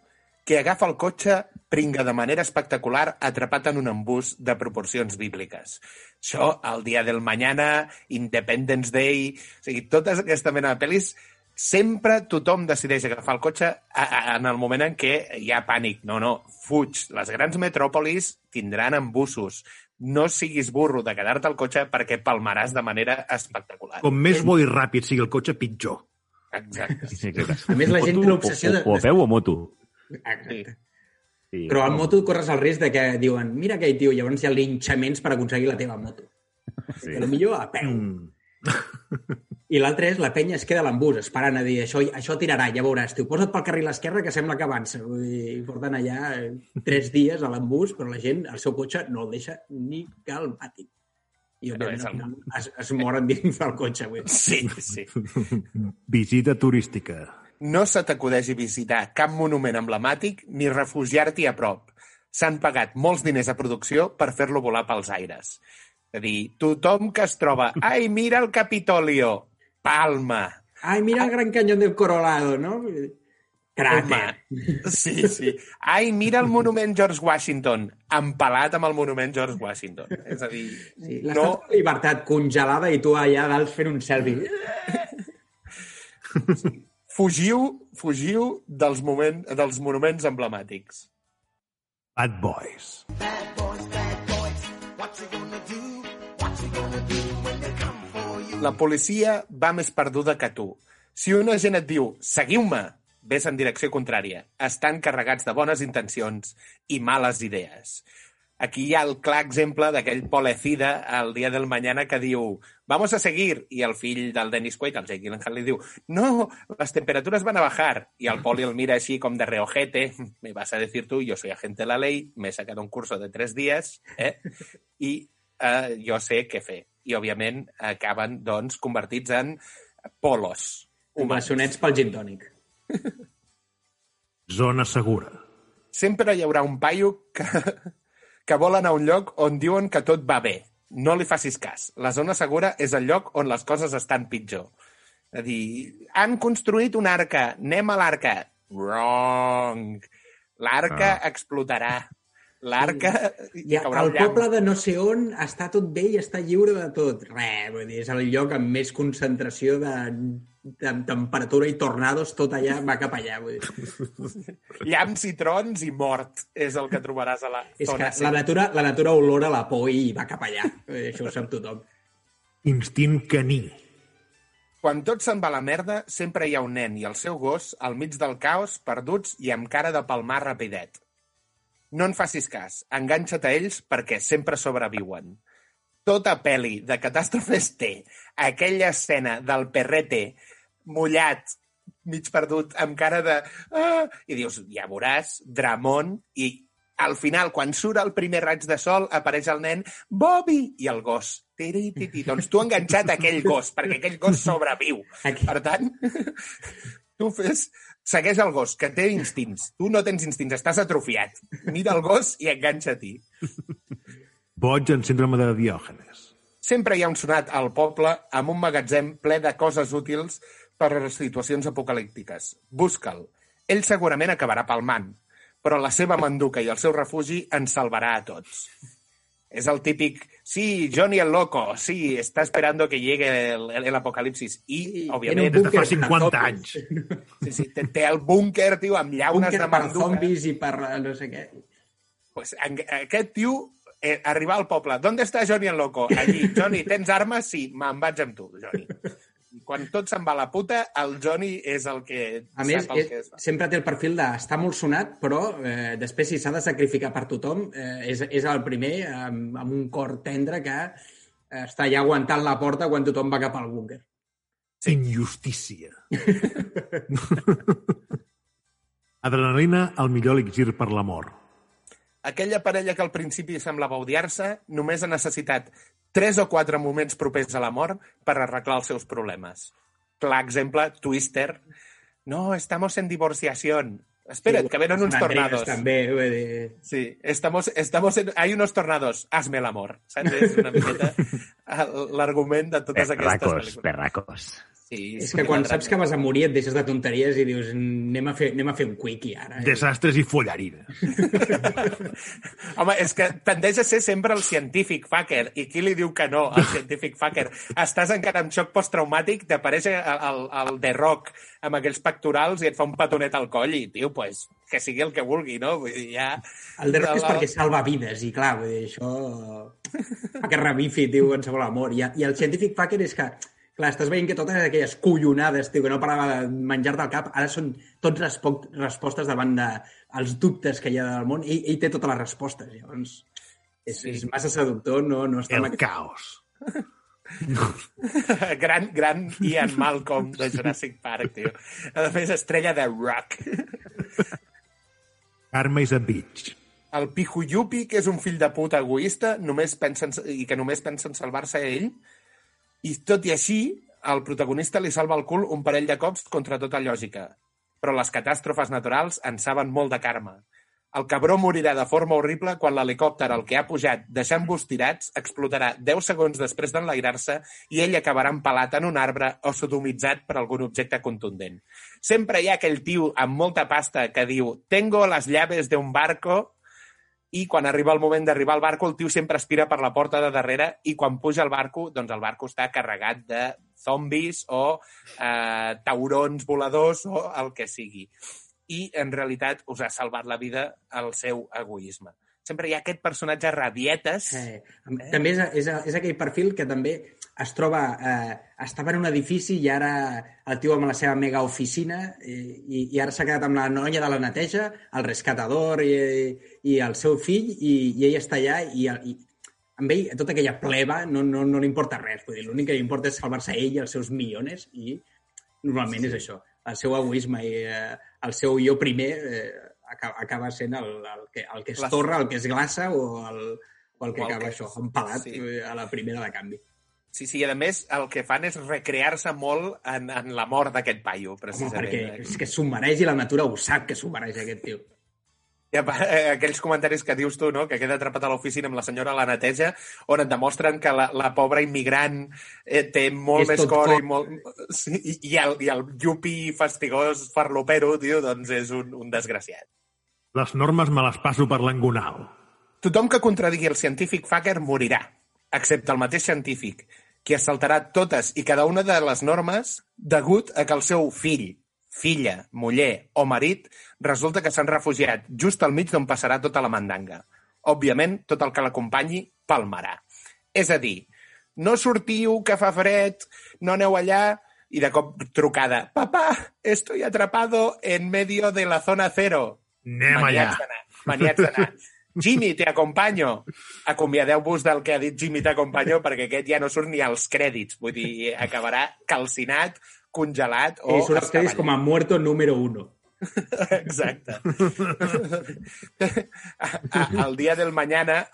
Que agafa el cotxe pringa de manera espectacular atrapat en un embús de proporcions bíbliques. Això, el dia del mañana, Independence Day... O sigui, totes aquesta mena de pel·lis sempre tothom decideix agafar el cotxe a, a, en el moment en què hi ha pànic. No, no, fuig. Les grans metròpolis tindran embussos. No siguis burro de quedar-te al cotxe perquè palmaràs de manera espectacular. Com més bo i ràpid sigui el cotxe, pitjor. Exacte. Sí, exacte. A més, la gent té l'obsessió de... O, o a peu o a moto. Exacte. Sí. Però en moto corres el risc de que diuen mira aquell tio, llavors hi ha linxaments per aconseguir la teva moto. Sí. Que millor a peu. Mm. I l'altre és la penya es queda a l'embús esperant a dir això, això tirarà, ja veuràs. Tio, posa't pel carril esquerre que sembla que avança. Vull dir, I porten allà eh, tres dies a l'embús, però la gent, el seu cotxe, no el deixa ni calmàtic. I, òbviament, el- es, es moren dins del cotxe. Vull. dir. Sí, sí. Visita turística. No se t'acudeixi visitar cap monument emblemàtic ni refugiar-t'hi a prop. S'han pagat molts diners a producció per fer-lo volar pels aires. És a dir, tothom que es troba... Ai, mira el Capitolio! Palma! Ai, mira el Gran Cañón del Colorado, no? Cràter. Home, sí, sí. Ai, mira el monument George Washington, empalat amb el monument George Washington. És a dir, Sí, no... De Llibertat congelada i tu allà dalt fent un selfie. Fugiu, fugiu dels, moment, dels monuments emblemàtics. Bad Boys. La policia va més perduda que tu. Si un agent et diu seguiu-me, ves en direcció contrària. Estan carregats de bones intencions i males idees. Aquí hi ha el clar exemple d'aquell polecida al dia del mañana que diu vamos a seguir, i el fill del Dennis Quaid, el Jake Gyllenhaal, li diu no, las temperaturas van a bajar, i el poli el mira així com de reojete, me vas a decir tú, yo soy agente de la ley, me he sacado un curso de tres días, eh? i eh, jo sé què fer. I, òbviament, acaben, doncs, convertits en polos. Bessonets pel gin tònic. Zona segura. Sempre hi haurà un paio que, que vol anar a un lloc on diuen que tot va bé. No li facis cas. La zona segura és el lloc on les coses estan pitjor. És a dir, han construït una arca, anem a l'arca. Wrong. L'arca Ah. explotarà. L'arca... hi Ja, caurà el llamp. poble de no sé on està tot bé i està lliure de tot. Re, vull dir, és el lloc amb més concentració de, de temperatura i tornados, tot allà va cap allà. Vull dir. Llamps i trons i mort és el que trobaràs a la És que zona la natura, la natura olora la por i va cap allà. Això ho sap tothom. Instint caní. Quan tot se'n va a la merda, sempre hi ha un nen i el seu gos al mig del caos, perduts i amb cara de palmar rapidet. No en facis cas, enganxa't a ells perquè sempre sobreviuen. Tota pel·li de catàstrofes té aquella escena del perrete mullat, mig perdut, amb cara de... Ah! I dius, ja veuràs, Dramon, i al final, quan surt el primer raig de sol, apareix el nen, Bobby, i el gos. Tiri, tiri. Doncs tu enganxat a aquell gos, perquè aquell gos sobreviu. Aquí. Per tant, tu fes... Segueix el gos, que té instints. Tu no tens instints, estàs atrofiat. Mira el gos i enganxa-t'hi. Boig en síndrome de Diògenes. Sempre hi ha un sonat al poble amb un magatzem ple de coses útils per a les situacions apocalíptiques. Busca'l. Ell segurament acabarà palmant, però la seva manduca i el seu refugi ens salvarà a tots. És el típic, sí, Johnny el loco, sí, està esperando que llegue el, el, el apocalipsis. I, òbviament, en un de fa Búnquer 50 per anys. sí, sí, té, té el búnquer, tio, amb llaunes Búnquer de per manduca. zombis i per eh, no sé què. Pues, en, aquest tio, eh, arribar al poble, ¿dónde està Johnny el loco? Allí, Johnny, tens armes? Sí, me'n vaig amb tu, Johnny. Quan tot se'n va a la puta, el Johnny és el que A més, sap el que és, és. sempre té el perfil de està molt sonat, però eh, després, si s'ha de sacrificar per tothom, eh, és, és el primer amb, amb un cor tendre que eh, està allà aguantant la porta quan tothom va cap al búnquer. Sí. Injustícia. Adrenalina, el millor elixir per l'amor. Aquella parella que al principi semblava odiar-se només ha necessitat tres o quatre moments propers a la mort per arreglar els seus problemes. Clar exemple, Twister. No, estamos en divorciación. Espera't, que venen uns tornados. També, vull dir... Sí, estamos, estamos en... Hay unos tornados, hazme el amor. Saps? És una miqueta l'argument de totes aquestes Perracos, pel·lícules. perracos. Sí, És que quan saps que vas a morir et deixes de tonteries i dius anem a fer, anem a fer un quickie ara. Desastres i follarina. Home, és que tendeix a ser sempre el científic fucker. I qui li diu que no, el científic fucker? Estàs encara en xoc posttraumàtic, t'apareix el, el, el The Rock amb aquells pectorals i et fa un petonet al coll i, tio, pues, que sigui el que vulgui, no? Vull dir, ja... El The Rock és perquè salva vides i, clar, vull dir, això fa que revifi, tio, qualsevol amor. I, I el científic fucker és que Clar, estàs veient que totes aquelles collonades, tio, que no parava de menjar del cap, ara són tots respo respostes davant de els dubtes que hi ha del món. Ell, ell té totes les respostes, llavors és, sí. és massa seductor, no, no està... El caos. gran, gran Ian Malcolm de Jurassic Park, tio. A més, estrella de rock. Karma is a bitch. El Pijuyupi, que és un fill de puta egoista, només pensa en, i que només pensa en salvar-se ell, i tot i així, el protagonista li salva el cul un parell de cops contra tota lògica. Però les catàstrofes naturals en saben molt de karma. El cabró morirà de forma horrible quan l'helicòpter al que ha pujat, deixant vos tirats, explotarà 10 segons després d'enlairar-se i ell acabarà empalat en un arbre o sodomitzat per algun objecte contundent. Sempre hi ha aquell tio amb molta pasta que diu «Tengo las llaves de un barco» i quan arriba el moment d'arribar al barco el tio sempre aspira per la porta de darrere i quan puja al barco, doncs el barco està carregat de zombis o eh, taurons voladors o el que sigui. I en realitat us ha salvat la vida el seu egoisme. Sempre hi ha aquest personatge rabietes. Eh, també és, és, és aquell perfil que també es troba... Eh, estava en un edifici i ara el tio amb la seva mega oficina eh, i, i ara s'ha quedat amb la noia de la neteja, el rescatador i, i el seu fill i, i ell està allà i, i amb ell, tota aquella pleba, no, no, no li importa res. Vull dir, l'únic que li importa és salvar-se ell i els seus milions i normalment sí. és això. El seu egoisme i eh, el seu jo primer eh, acaba, acaba sent el, el, que, el que es torra, el que es glaça o el, o el que o el acaba que... això, empalat sí. a la primera de canvi. Sí, sí, i a més el que fan és recrear-se molt en, en la mort d'aquest paio, precisament. Home, perquè és que s'ho mereix i la natura ho sap que s'ho mereix aquest tio. I eh, aquells comentaris que dius tu, no? que queda atrapat a l'oficina amb la senyora a la neteja, on et demostren que la, la pobra immigrant eh, té molt és més cor i molt... Sí, i, i, el, i el llupi fastigós farlopero, tio, doncs és un, un desgraciat. Les normes me les passo per l'engonal. Tothom que contradigui el científic fucker morirà excepte el mateix científic, qui es saltarà totes i cada una de les normes degut a que el seu fill, filla, muller o marit resulta que s'han refugiat just al mig d'on passarà tota la mandanga. Òbviament, tot el que l'acompanyi palmarà. És a dir, no sortiu, que fa fred, no aneu allà, i de cop trucada. Papá, estoy atrapado en medio de la zona cero. Anem allà. Maniats d'anar. Jimmy, te acompanyo. Acomiadeu-vos del que ha dit Jimmy t'acompanyo perquè aquest ja no surt ni als crèdits. Vull dir, acabarà calcinat, congelat o... I surt als crèdits com a muerto número uno. Exacte. Al dia del mañana,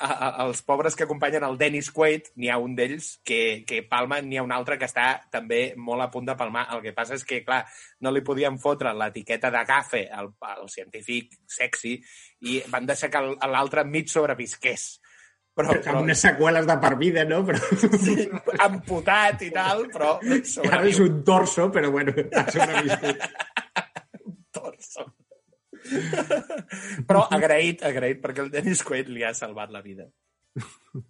els pobres que acompanyen el Dennis Quaid, n'hi ha un d'ells que, que palma, n'hi ha un altre que està també molt a punt de palmar. El que passa és que, clar, no li podien fotre l'etiqueta d'agafe al, al científic sexy i van deixar que l'altre mig sobrevisqués. Però, però... Amb unes seqüeles de per vida, no? Però... Sí, amputat i tal, però... Sobreviu. Ara és un torso, però bueno, ha sobreviscut. Però agraït, agraït, perquè el Dennis Quaid li ha salvat la vida.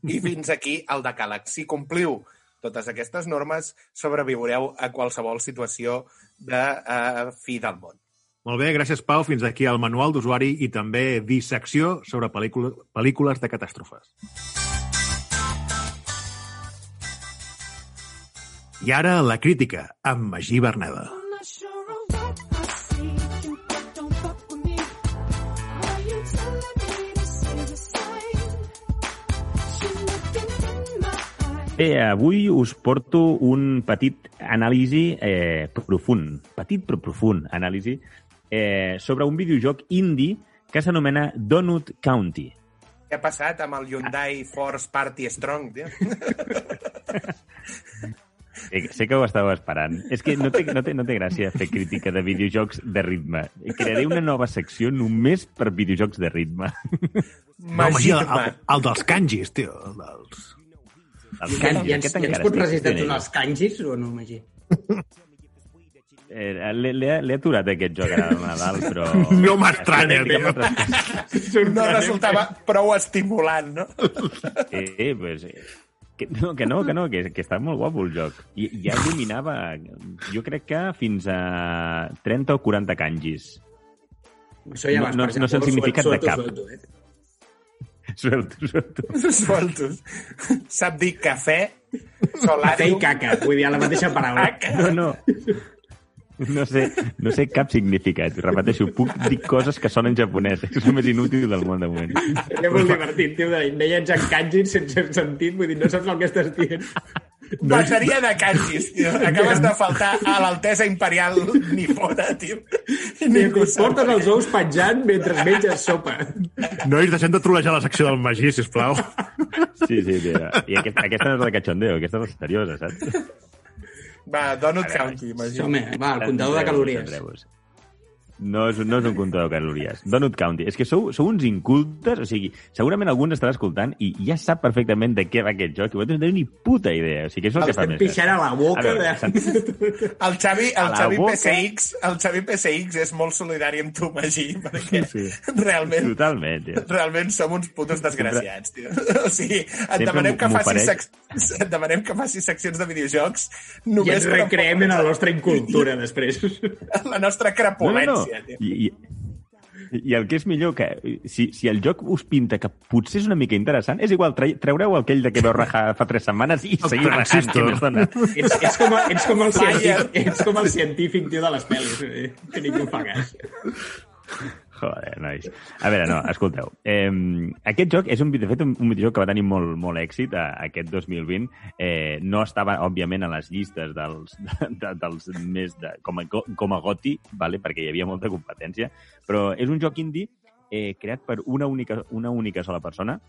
I fins aquí el decàleg. Si compliu totes aquestes normes, sobreviureu a qualsevol situació de uh, fi del món. Molt bé, gràcies, Pau. Fins aquí el manual d'usuari i també dissecció sobre pel·lícules, pel·lícules de catàstrofes. I ara la crítica, amb Magí Berneda. Bé, avui us porto un petit anàlisi eh, profund, petit però profund anàlisi, eh, sobre un videojoc indie que s'anomena Donut County. Què ha passat amb el Hyundai Force Party Strong, tio? Sé, sé que ho estàveu esperant. És que no té, no, té, no té gràcia fer crítica de videojocs de ritme. Crearé una nova secció només per videojocs de ritme. No, el, el, el dels kanjis, tio. El dels... Els kanjis, I, ens, i ens pots resistir tots els kanjis o no, Magí? Eh, L'he l'he- aturat aquest joc ara al Nadal, però... No m'estranya, Estic tio. No resultava prou estimulant, no? Eh, pues, eh, que, no, que no, que no, que, que està molt guapo el joc. I ja dominava, jo crec que fins a 30 o 40 kanjis. Això ja No- vas no- per no sé el suelto, significat de cap. suelto, eh? Suelto, suelto. Sueltos. Sap dir cafè, Cafè i solàrium... caca, vull dir, la mateixa paraula. No, no. No sé, no sé cap significat. Repeteixo, puc dir coses que sonen japonès. És el més inútil del món de moment. És molt divertit, tio, de deien en kanji sense sentit, vull dir, no saps el que estàs dient. Bateria de kanjis, tio. Acabes de faltar a l'altesa imperial nipona, tio. Ningú portes els ous penjant mentre menges sopa. Nois, deixem de trolejar la secció del Magí, sisplau. Sí, sí, sí. I aquest, aquesta no és la cachondeo, aquesta és la seriosa, saps? Va, Donut County, imagina. Home, va, el comptador de calories. No és, no és un comptador de calories. Donut County. És que sou, sou uns incultes, o sigui, segurament algú ens estarà escoltant i ja sap perfectament de què va aquest joc i vosaltres no teniu ni puta idea. O sigui, és el que fa Estem més. pixant a la boca. A veure, de... sant- El Xavi, el Xavi boca. PSX, el Xavi PSX és molt solidari amb tu, Magí, perquè Sí. realment, Totalment, tio. realment som uns putos desgraciats, tio. O sigui, et Sempre demanem que, facis sec... et demanem que facis seccions de videojocs I només ens per recreem en la nostra incultura, després. la nostra No, no, no. I, i, I el que és millor, que si, si el joc us pinta que potser és una mica interessant, és igual, tre treureu aquell de que veu rajar fa tres setmanes i seguiu rajant, que més dona. ets, ets, com, ets, com el científic, ets com el científic, tio, de les pel·lis, eh? que ningú fa cas. Joder, nois. A veure, no, escolteu. Eh, aquest joc és un, de fet, un, un videojoc que va tenir molt, molt èxit a, aquest 2020. Eh, no estava, òbviament, a les llistes dels, de, dels més de, com, a, com a goti, vale? perquè hi havia molta competència, però és un joc indie eh, creat per una única, una única sola persona,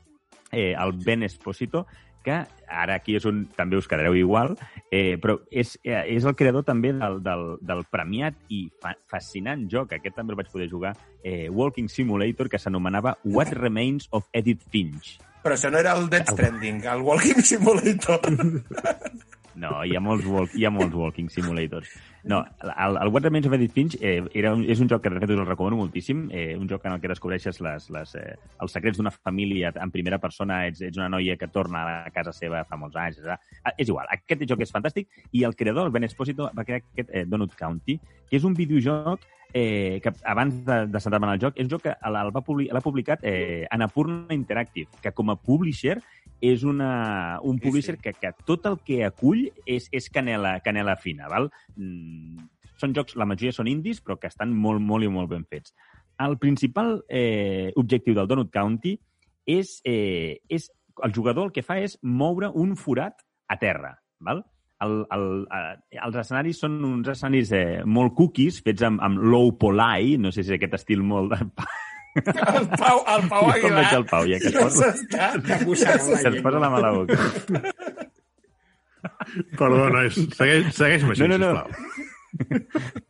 eh, el Ben Esposito, que ara aquí és on també us quedareu igual, eh, però és, eh, és el creador també del, del, del premiat i fa, fascinant joc, aquest també el vaig poder jugar, eh, Walking Simulator, que s'anomenava What Remains of Edith Finch. Però això no era el Death Stranding, el Walking Simulator. No, hi ha molts, walk, hi ha molts walking simulators. No, el, el What Remains of Edith Finch eh, era un, és un joc que de fet us el recomano moltíssim, eh, un joc en el que descobreixes les, les, eh, els secrets d'una família en primera persona, ets, ets una noia que torna a casa seva fa molts anys, etc. Ah, És igual, aquest joc és fantàstic i el creador, el Ben Esposito, va crear aquest eh, Donut County, que és un videojoc eh, que abans de, de centrar-me en el joc, és un joc que l'ha publicat eh, Annapurna Interactive, que com a publisher és una, un Sí, publisher sí. que, que tot el que acull és, és canela, canela fina, val? Mm, són jocs, la majoria són indis, però que estan molt, molt i molt ben fets. El principal eh, objectiu del Donut County és, eh, és... El jugador el que fa és moure un forat a terra, val? El, el, eh, els escenaris són uns escenaris eh, molt cookies, fets amb, amb low poly, no sé si és aquest estil molt... De... El Pau, el Pau Jo com Aguilar. veig el Pau, ja que es ja posa, s'està... La se'ns posa la llengua. mà a la boca. Perdó, nois. Segueix, segueix-me així, No, no, no. sisplau.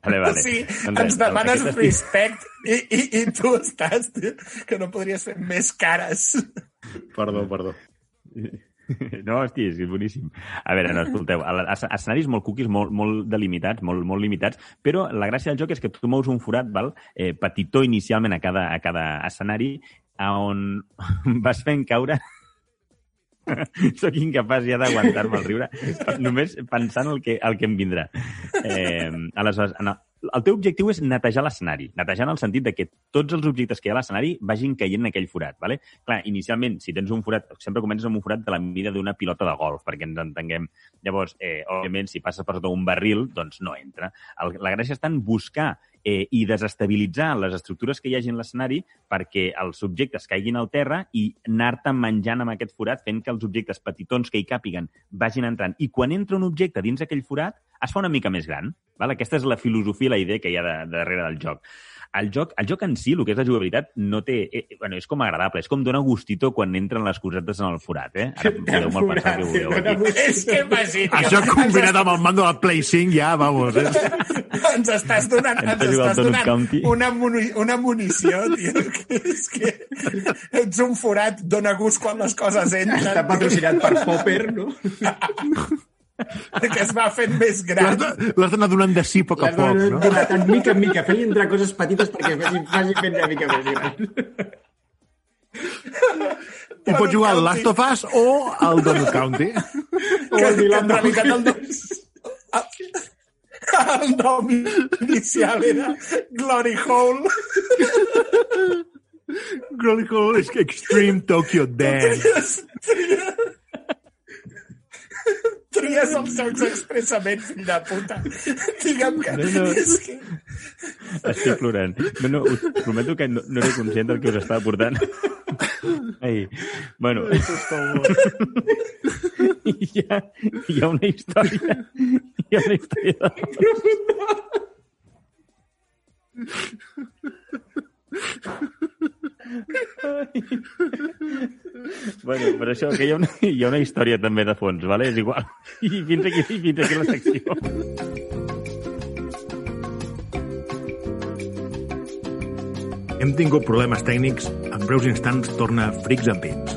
Vale, vale. Sigui, Doncs ens demanes aquest respect i, i, i tu estàs, tio, que no podries fer més cares. Perdó, perdó. No, hosti, és boníssim. A veure, no, escolteu, escenaris molt cookies, molt, molt delimitats, molt, molt limitats, però la gràcia del joc és que tu mous un forat, val? Eh, petitó inicialment a cada, a cada escenari, a on vas fent caure Sóc incapaç ja d'aguantar-me el riure, només pensant el que, el que em vindrà. Eh, aleshores, no, el teu objectiu és netejar l'escenari. Netejar en el sentit de que tots els objectes que hi ha a l'escenari vagin caient en aquell forat. Vale? Clar, inicialment, si tens un forat, sempre comences amb un forat de la mida d'una pilota de golf, perquè ens entenguem. Llavors, eh, òbviament, si passes per sota un barril, doncs no entra. El, la gràcia està en buscar eh, i desestabilitzar les estructures que hi hagi en l'escenari perquè els subjectes caiguin al terra i anar-te menjant amb aquest forat fent que els objectes petitons que hi càpiguen vagin entrant. I quan entra un objecte dins aquell forat, es fa una mica més gran. Val? Aquesta és la filosofia la idea que hi ha de, de darrere del joc. El joc, el joc en si, el que és la jugabilitat, no té... Eh, bueno, és com agradable, és com donar gustito quan entren les cosetes en el forat, eh? Ara podeu mal pensar que. Dona Aquí. gust. És que imagina... Això combinat amb el mando del Play 5, ja, vamos. Eh? Ens estàs donant, ens de al estàs donant County. una, muni, una munició, tio, que és que ets un forat, dona gust quan les coses entren. Està patrocinat per Popper, no? que es va fent més L'has gran. l'has d'anar donant de sí a poc a L'has poc, de no? dilatant mica en mica, fent entrar coses petites perquè vagi, vagi fent una mica més gran. I pots jugar al Last of Us o al Donut County. O que, el que Dylan en realitat el nom, el nom inicial era Glory Hole. Glory Hole és Extreme Tokyo Dance. Tries, els jocs expressament, fill de puta. Digue'm que... No, no. És que... Estic plorant. No, no, us prometo que no, no era conscient del que us estava portant. Ai, bueno, hi ha, hi ha una història, hi ha una història de... Bueno, per això que hi ha, una, hi ha una història també de fons, vale? és igual. I fins aquí, fins aquí la secció. Hem tingut problemes tècnics. En breus instants torna Frics amb Pins.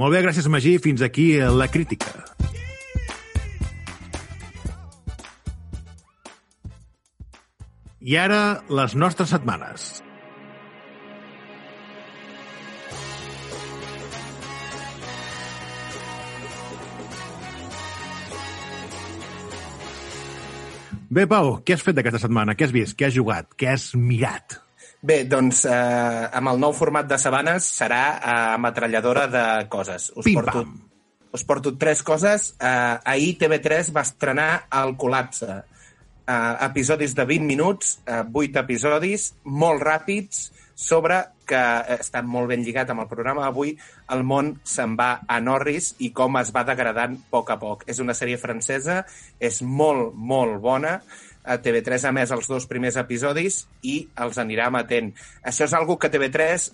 Molt bé, gràcies, Magí. Fins aquí eh, la crítica. I ara, les nostres setmanes. Bé, Pau, què has fet aquesta setmana? Què has vist? Què has jugat? Què has mirat? Bé, doncs eh, amb el nou format de Sabanes serà eh, ametralladora de coses. Us porto, Pim-pam. us porto tres coses. Eh, ahir TV3 va estrenar El col·lapse. Eh, episodis de 20 minuts, eh, 8 episodis, molt ràpids, sobre que eh, està molt ben lligat amb el programa d'avui, el món se'n va a Norris i com es va degradant a poc a poc. És una sèrie francesa, és molt, molt bona, a TV3 ha més els dos primers episodis i els anirà emetent. Això és algo que TV3 es-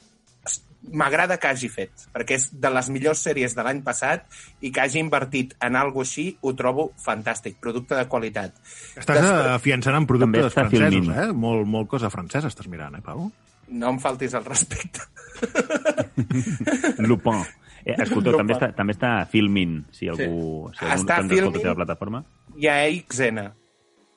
m'agrada que hagi fet, perquè és de les millors sèries de l'any passat i que hagi invertit en algo així, ho trobo fantàstic, producte de qualitat. Estàs Després- afiançant en productes està francesos, filmint. eh? Molt, molt cosa francesa estàs mirant, eh, Pau? No em faltis el respecte. Lupin. Eh, escolteu, Lupin. també està, també està filmint, si algú, si algú Està a la plataforma. Hi ha XN.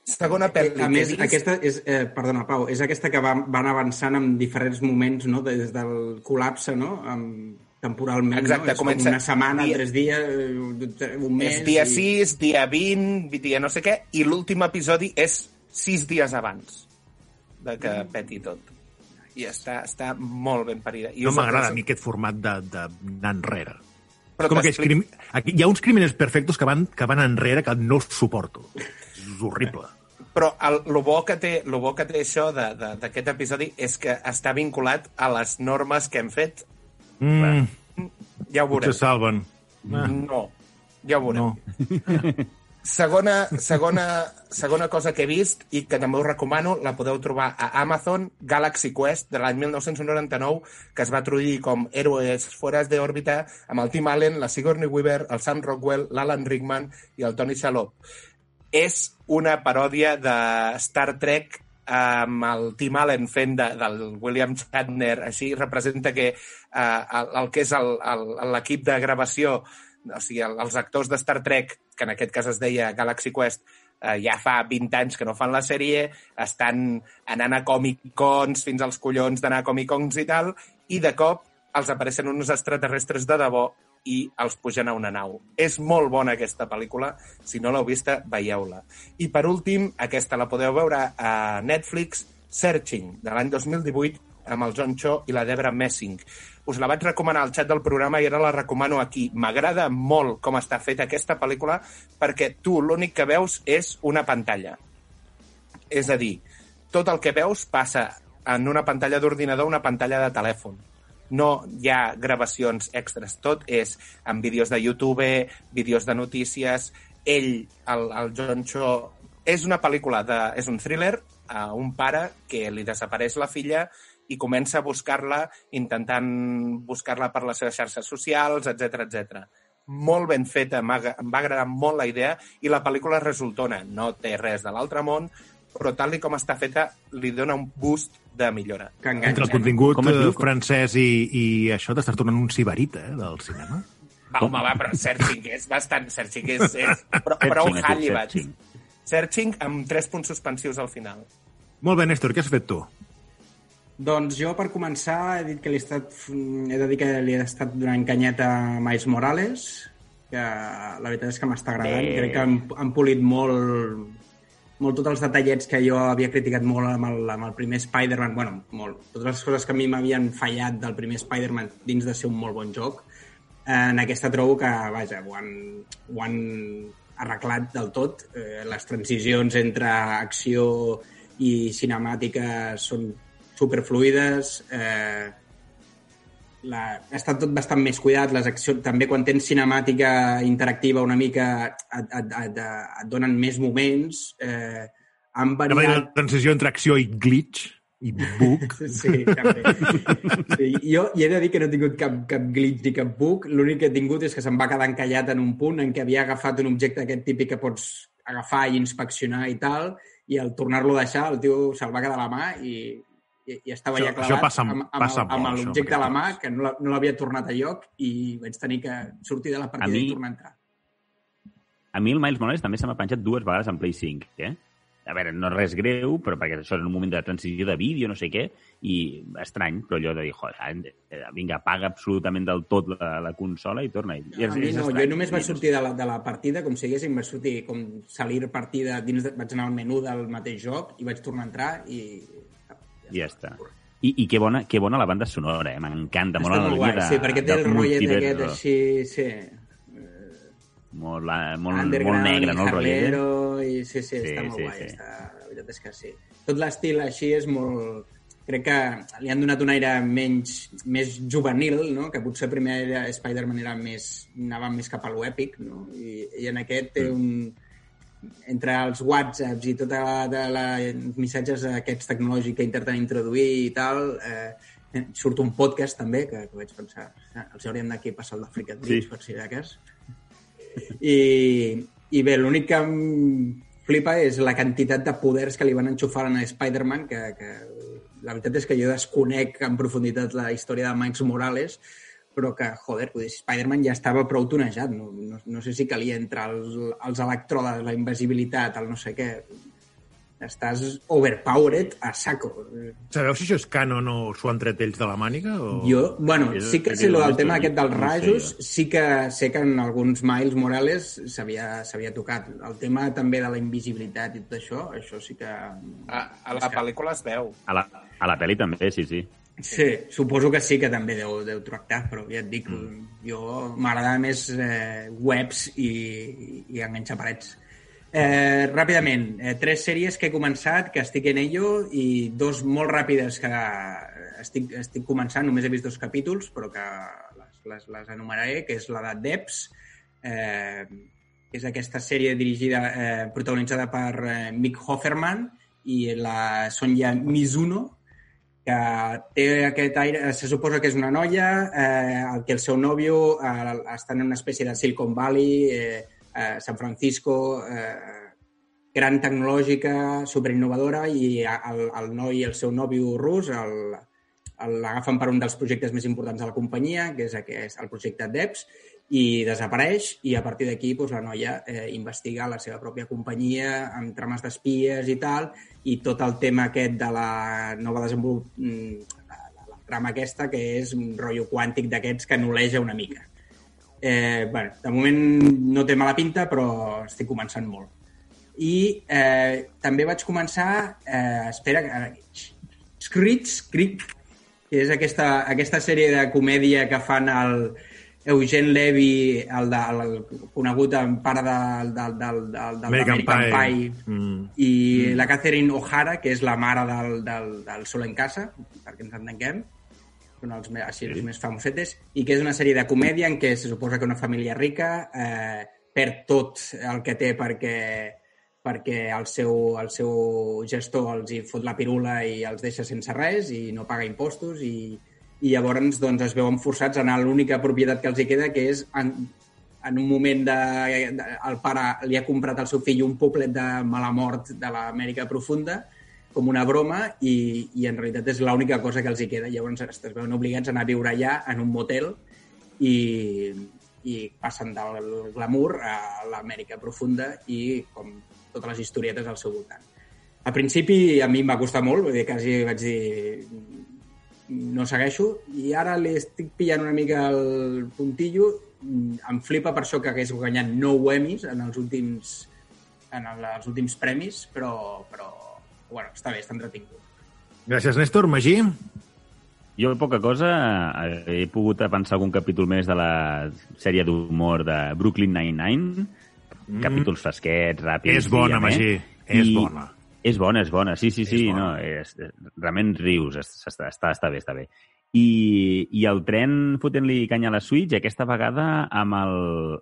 Segona pel·li A que més, aquesta és, eh, perdona, Pau, és aquesta que va, van avançant en diferents moments, no?, des del col·lapse, no?, amb, temporalment, Exacte, no? És com comença una setmana, dia- tres dies, eh, un mes... És dia i- 6, dia 20, dia no sé què, i l'últim episodi és 6 dies abans de que Mm. peti tot. I està, està molt ben parida. I No m'agrada a mi aquest format de- de- d'anar enrere. Però Com aquells t'explico- crim... Aquí hi ha uns crímenes perfectos que van, que van enrere que no els suporto. És horrible. Però el, lo, bo que té, lo bo que té això de- de- d'aquest episodi és que està vinculat a les normes que hem fet. Mm, Ja ho veurem. potser salven. Ah, No, ja ho veurem. no. Segona, segona, segona cosa que he vist i que també us recomano, la podeu trobar a Amazon, Galaxy Quest, de l'any 1999, que es va traduir com Héroes fueras de òrbita, amb el Tim Allen, la Sigourney Weaver, el Sam Rockwell, l'Alan Rickman i el Tony Shalhoub. És una paròdia de Star Trek amb el Tim Allen fent de, del William Shatner, així representa que eh, el, el que és l'equip de gravació o sigui, el- els actors de Star Trek, que en aquest cas es deia Galaxy Quest, eh, ja fa 20 anys que no fan la sèrie, estan anant a Comic-Cons fins als collons d'anar a Comic-Cons i tal, i de cop els apareixen uns extraterrestres de debò i els pugen a una nau. És molt bona aquesta pel·lícula, si no l'heu vista, veieu-la. I per últim, aquesta la podeu veure a Netflix, Searching, de l'any 2018, amb el John Cho i la Debra Messing. Us la vaig recomanar al xat del programa i ara la recomano aquí. M'agrada molt com està feta aquesta pel·lícula perquè tu l'únic que veus és una pantalla. És a dir, tot el que veus passa en una pantalla d'ordinador, una pantalla de telèfon. No hi ha gravacions extres. Tot és en vídeos de YouTube, vídeos de notícies. Ell, el, el John Cho... És una pel·lícula, de, és un thriller a un pare que li desapareix la filla i comença a buscar-la intentant buscar-la per les seves xarxes socials, etc etc. Molt ben feta, em va agradar molt la idea i la pel·lícula resultona. No té res de l'altre món, però tal com està feta li dona un boost de millora. Que Entre el enganxa. contingut Com es diu? eh, francès i, i això t'estàs tornant un sibarita, eh, del cinema. Va, home, va, però Searching és bastant... Searching és, és prou diu Hallibat. Searching. Searching amb tres punts suspensius al final. Molt bé, Néstor, què has fet tu? Doncs jo, per començar, he dit que li he, estat, he de dir que li he estat donant canyeta a Miles Morales, que la veritat és que m'està agradant. Bé. Crec que han, han polit molt, molt tots els detallets que jo havia criticat molt amb el, amb el primer Spider-Man. bueno, molt. Totes les coses que a mi m'havien fallat del primer Spider-Man dins de ser un molt bon joc. En aquesta trobo que, vaja, ho han, ho han arreglat del tot. Eh, les transicions entre acció i cinemàtica són superfluides. Eh, la, està tot bastant més cuidat. Les accions, també quan tens cinemàtica interactiva una mica et, et, et, et donen més moments. Eh, han variat... la transició entre acció i glitch i bug. Sí, també. Sí, jo hi he de dir que no he tingut cap, cap glitch ni cap bug. L'únic que he tingut és que se'm va quedar encallat en un punt en què havia agafat un objecte aquest típic que pots agafar i inspeccionar i tal, i al tornar-lo a deixar el tio se'l va quedar a la mà i, i, estava Això- ja això clavat passa- amb, amb, passa amb això, l'objecte a la amb mà, que no l'havia tornat a lloc i vaig tenir que sortir de la partida mi- i tornar a entrar. A mi el Miles Morales també se m'ha penjat dues vegades en Play 5, eh? A veure, no és res greu, però perquè això és un moment de transició de vídeo, no sé què, i estrany, però allò de dir, joder, eh, vinga, apaga absolutament del tot la, la consola i torna. I A mi no, jo només vaig sortir de la, de la partida, com si diguéssim, vaig sortir com salir partida, dins de, vaig anar al menú del mateix joc i vaig tornar a entrar i... Ja està. I, i que, bona, que bona la banda sonora, eh? M'encanta molt Està la molt guai, de, sí, perquè té el rotllet multiverso. aquest així, sí, Molt, la- molt, molt negre, no, el rotllet? eh? i sí, sí, està Sí, molt sí, guai, sí. està, la veritat és que sí. Tot l'estil així és molt... Crec que li han donat un aire menys, més juvenil, no? que potser primer Spider-Man era més, anava més cap a l'èpic, no? I, i en aquest té un... Entre els whatsapps i tota la, de la, missatges aquests tecnològics que intenten introduir i tal, eh, surt un podcast també, que, que vaig pensar, "Ah, els hauríem d'aquí passar el d'Àfrica Sí. per si de cas. I, i bé, l'únic que em flipa és la quantitat de poders que li van enxufar a Spider-Man, que, que la veritat és que jo desconec en profunditat la història de Miles Morales, però que, joder, Spider-Man ja estava prou tonejat. No, no, no sé si calia entrar els, els electrodes, la invisibilitat, el no sé què. Estàs overpowered a saco. Sabeu si això és canon o s'ho han tret ells de la màniga? O... Jo, bueno, És- sí que sé el lo del nostre tema aquest dels no sé rajos, jo. sí que sé que en alguns Miles Morales s'havia s'havia tocat. El tema també de la invisibilitat i tot això, això sí que... A, a la pel·lícula es veu. A la, a la pel·li també, sí, sí. Sí, suposo que sí que també deu, deu tractar, però ja et dic, mm. jo m'agrada més eh, webs i, i enganxar parets. Eh, ràpidament, eh, tres sèries que he començat, que estic en ello, i dos molt ràpides que estic, estic començant, només he vist dos capítols, però que les, les, les enumeraré, que és la de Debs, eh, que és aquesta sèrie dirigida, eh, protagonitzada per eh, Mick Hofferman i la Sonja Mizuno, que té aquest aire, se suposa que és una noia, eh, que el seu nòvio eh, està en una espècie de Silicon Valley, eh, eh, San Francisco, eh, gran tecnològica, superinnovadora, i el, el noi i el seu nòvio rus l'agafen per un dels projectes més importants de la companyia, que és aquest, el projecte DEPS, i desapareix, i a partir d'aquí doncs, la noia eh, investiga la seva pròpia companyia amb trames d'espies i tal, i tot el tema aquest de la nova desenvolupament, la, la, la trama aquesta, que és un rotllo quàntic d'aquests que anuleja una mica. Eh, bueno, de moment no té mala pinta, però estic començant molt. I eh, també vaig començar, eh, espera, Screech, Screech, que és aquesta, aquesta sèrie de comèdia que fan el Eugene Levy, el, de, el, el conegut en pare del, del, del, del, del American American Pie. Pie, Mm. i mm. la Catherine O'Hara, que és la mare del, del, del Sol en Casa, perquè ens entenguem, són els, me- així, els Sí. més famosetes, i que és una sèrie de comèdia en què se suposa que una família rica eh, perd tot el que té perquè perquè el seu, el seu gestor els hi fot la pirula i els deixa sense res i no paga impostos i, i llavors doncs, es veuen forçats a anar a l'única propietat que els hi queda que és en, en un moment de, de... El pare li ha comprat al seu fill un poblet de mala mort de l'Amèrica profunda com una broma i, i en realitat és l'única cosa que els hi queda. Llavors es veuen obligats a anar a viure allà en un motel i, i passen del glamour a l'Amèrica profunda i com totes les historietes al seu voltant. Al principi a mi em va costar molt, perquè quasi vaig dir no segueixo, i ara li estic pillant una mica el puntillo. Em flipa per això que hagués guanyat 9 Emmys en els últims, en els últims premis, però, però bueno, està bé, està entretingut. Gràcies, Néstor. Magí? Jo, poca cosa, he pogut pensar algun capítol més de la sèrie d'humor de Brooklyn Nine-Nine, mm. capítols fresquets, ràpids... És bona, Magí, és I, bona. És bona, és bona, sí, sí, sí, És no, és, realment rius, està, està, està bé, està bé. I, i el tren fotent-li canya a la Switch, aquesta vegada amb el...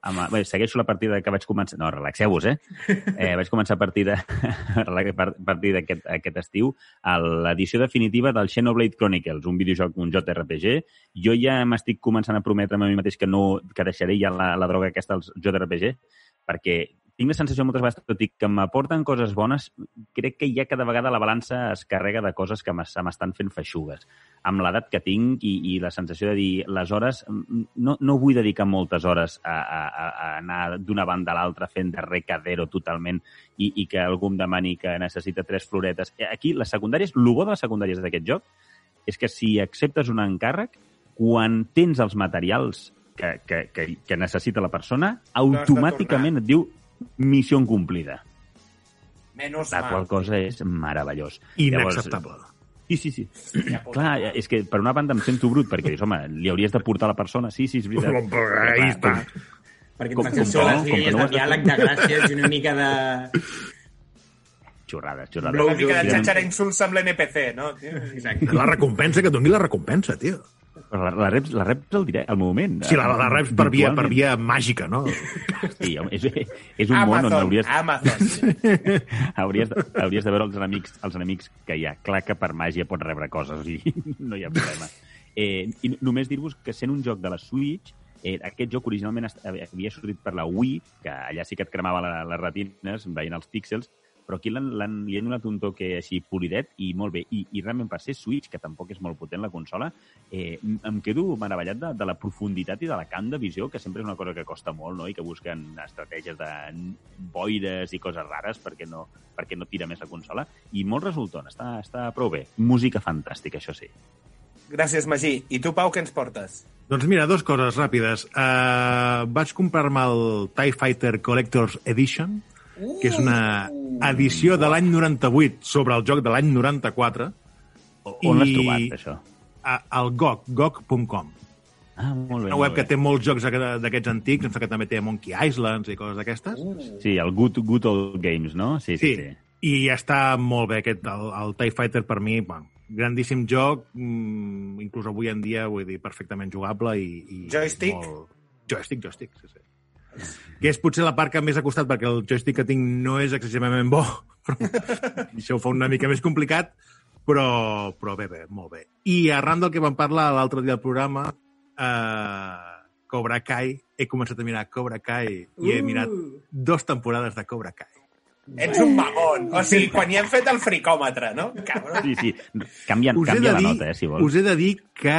Amb el bé, segueixo la partida que vaig començar... No, relaxeu-vos, eh? eh? Vaig començar a partir de, a partir d'aquest aquest estiu a l'edició definitiva del Xenoblade Chronicles, un videojoc, un JRPG. Jo ja m'estic començant a prometre'm a mi mateix que no que deixaré ja la, la droga aquesta als JRPG, perquè tinc la sensació moltes vegades, tot i que m'aporten coses bones, crec que ja cada vegada la balança es carrega de coses que m'estan fent feixugues. Amb l'edat que tinc i, i la sensació de dir, les hores, no, no vull dedicar moltes hores a, a, a anar d'una banda a l'altra fent de recadero totalment i, i que algú em demani que necessita tres floretes. Aquí, les secundàries, el bo de les secundàries d'aquest joc és que si acceptes un encàrrec, quan tens els materials que, que, que, que necessita la persona, automàticament et diu missió complida. Menys La mal. qual cosa és meravellós. Inacceptable. Sí, sí, sí. Clar, és que per una banda em sento brut, perquè dius, home, li hauries de portar a la persona. Sí, sí, és veritat. Ahí està. Perquè Com- com com que línies no de diàleg de gràcies i una mica de... Xorrades, xorrades. Una mica de xatxar insults amb l'NPC, no? Exacte. La recompensa, que et doni la recompensa, tio. Però la, la, reps, la reps al, direct, al moment. Sí, la, la reps per via, per via màgica, no? Sí, és, és un món on Amazon, hauries, Amazon. hauries, de, hauries de veure els enemics, els enemics que hi ha. Clar que per màgia pots rebre coses, o sigui, no hi ha problema. Eh, I només dir-vos que sent un joc de la Switch, eh, aquest joc originalment havia sortit per la Wii, que allà sí que et cremava la, les retines veient els píxels, però aquí l'han, l'han, li han donat un toque així polidet i molt bé. I, I realment per ser Switch, que tampoc és molt potent la consola, eh, em quedo meravellat de, de la profunditat i de la camp de visió, que sempre és una cosa que costa molt, no? i que busquen estratègies de boires i coses rares perquè no, perquè no tira més la consola. I molt resultant, està, està prou bé. Música fantàstica, això sí. Gràcies, Magí. I tu, Pau, què ens portes? Doncs mira, dues coses ràpides. Uh, vaig comprar-me el TIE Fighter Collector's Edition, que és una edició de l'any 98 sobre el joc de l'any 94, On l'has trobat, això? a, al GOG, gog.com. Ah, molt bé. Una web molt que bé. té molts jocs aqu- d'aquests antics, em sembla que també té Monkey Islands i coses d'aquestes. Sí, el Good, good Old Games, no? Sí, sí, sí. I està molt bé aquest, el, el TIE Fighter per mi, bueno, grandíssim joc, mm, inclús avui en dia, vull dir, perfectament jugable i... i Joystick? Molt... Joystick, joystick, sí, sí. Que és potser la part que més ha costat, perquè el joystick que tinc no és excessivament bo, però això ho fa una mica més complicat, però, però bé, bé, molt bé. I arran del que vam parlar l'altre dia al programa, eh, Cobra Kai, he començat a mirar Cobra Kai i he mirat Uh, dos temporades de Cobra Kai. Ets un mamón. O sigui, quan hi hem fet el fricòmetre, no? Cabrón. Sí, sí. Canvia, Us he, canvia la dir, nota, eh, si vols. us he de dir que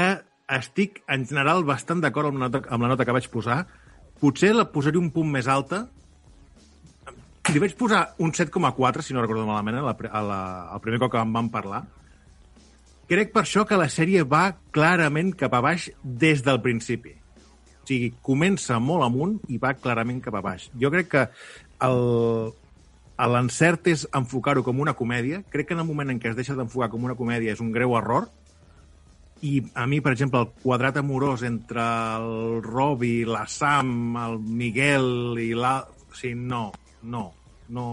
estic, en general, bastant d'acord amb, la nota- amb la nota que vaig posar. Potser la posaré un punt més alta. Li vaig posar un 7,4, si no recordo malament, a la, a la, al primer cop que en vam parlar. Crec per això que la sèrie va clarament cap a baix des del principi. O sigui, comença molt amunt i va clarament cap a baix. Jo crec que el, l'encert és enfocar-ho com una comèdia. Crec que en el moment en què es deixa d'enfocar com una comèdia és un greu error. I a mi, per exemple, el quadrat amorós entre el Robi, la Sam, el Miguel i la... O sigui, no, no, no...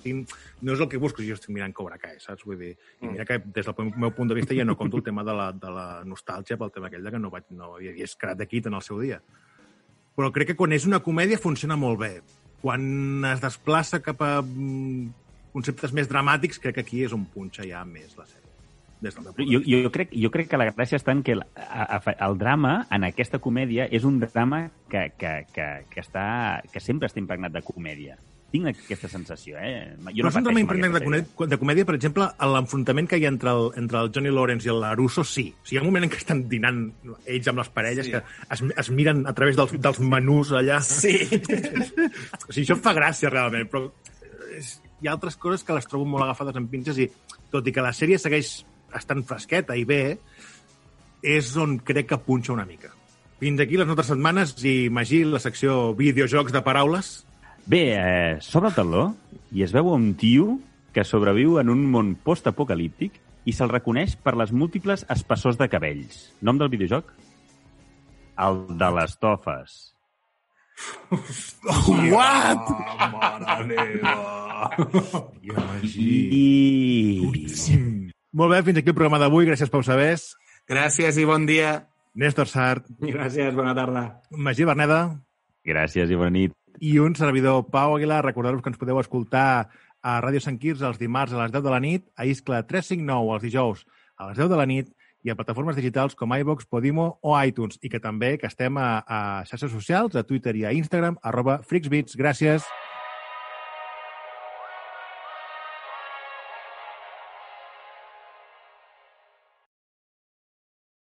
no és el que busco, jo estic mirant Cobra Kai, saps? Vull dir, i mira que des del meu punt de vista ja no conto el tema de la, de la nostàlgia pel tema aquell de que no, vaig, no hi hagués Karate Kid en el seu dia. Però crec que quan és una comèdia funciona molt bé. Quan es desplaça cap a mm, conceptes més dramàtics, crec que aquí és on punxa ja més la sèrie. Des del meu punt de Jo, jo, crec, jo crec que la gràcia està en que el, a, a, el drama, en aquesta comèdia, és un drama que, que, que, que, està, que sempre està impregnat de comèdia. Tinc aquesta sensació, eh? Jo Jo no és un drama impregnat de, comèdia, de comèdia, per exemple, l'enfrontament que hi ha entre el, entre el Johnny Lawrence i el Larusso, sí. O sigui, hi ha un moment en què estan dinant ells amb les parelles Sí. que es, es miren a través dels, dels menús allà. Sí. O sigui, això fa gràcia, realment, però és, hi ha altres coses que les trobo molt agafades en pinces i, tot i que la sèrie segueix estant fresqueta i bé, és on crec que punxa una mica. Fins aquí les nostres setmanes i Magí, la secció videojocs de paraules. Bé, eh, s'obre el taló i es veu un tio que sobreviu en un món post-apocalíptic i se'l reconeix per les múltiples espessors de cabells. Nom del videojoc? El de les tofes. What? mare meva. I Magí. I... Molt bé, fins aquí el programa d'avui. Gràcies, Pau Sabés, Gràcies i bon dia. Néstor Sart, Gràcies, bona tarda. Magí Berneda Gràcies i bona nit. i un servidor, Pau Aguilar. Recordeu-vos que ens podeu escoltar a Ràdio Sant Quirze els dimarts a les 10 de la nit, a Iscla 359 els dijous a les 10 de la nit i a plataformes digitals com iVox, Podimo o iTunes i que també que estem a, a xarxes socials, a Twitter i a Instagram, arroba FreaksBeats. Gràcies.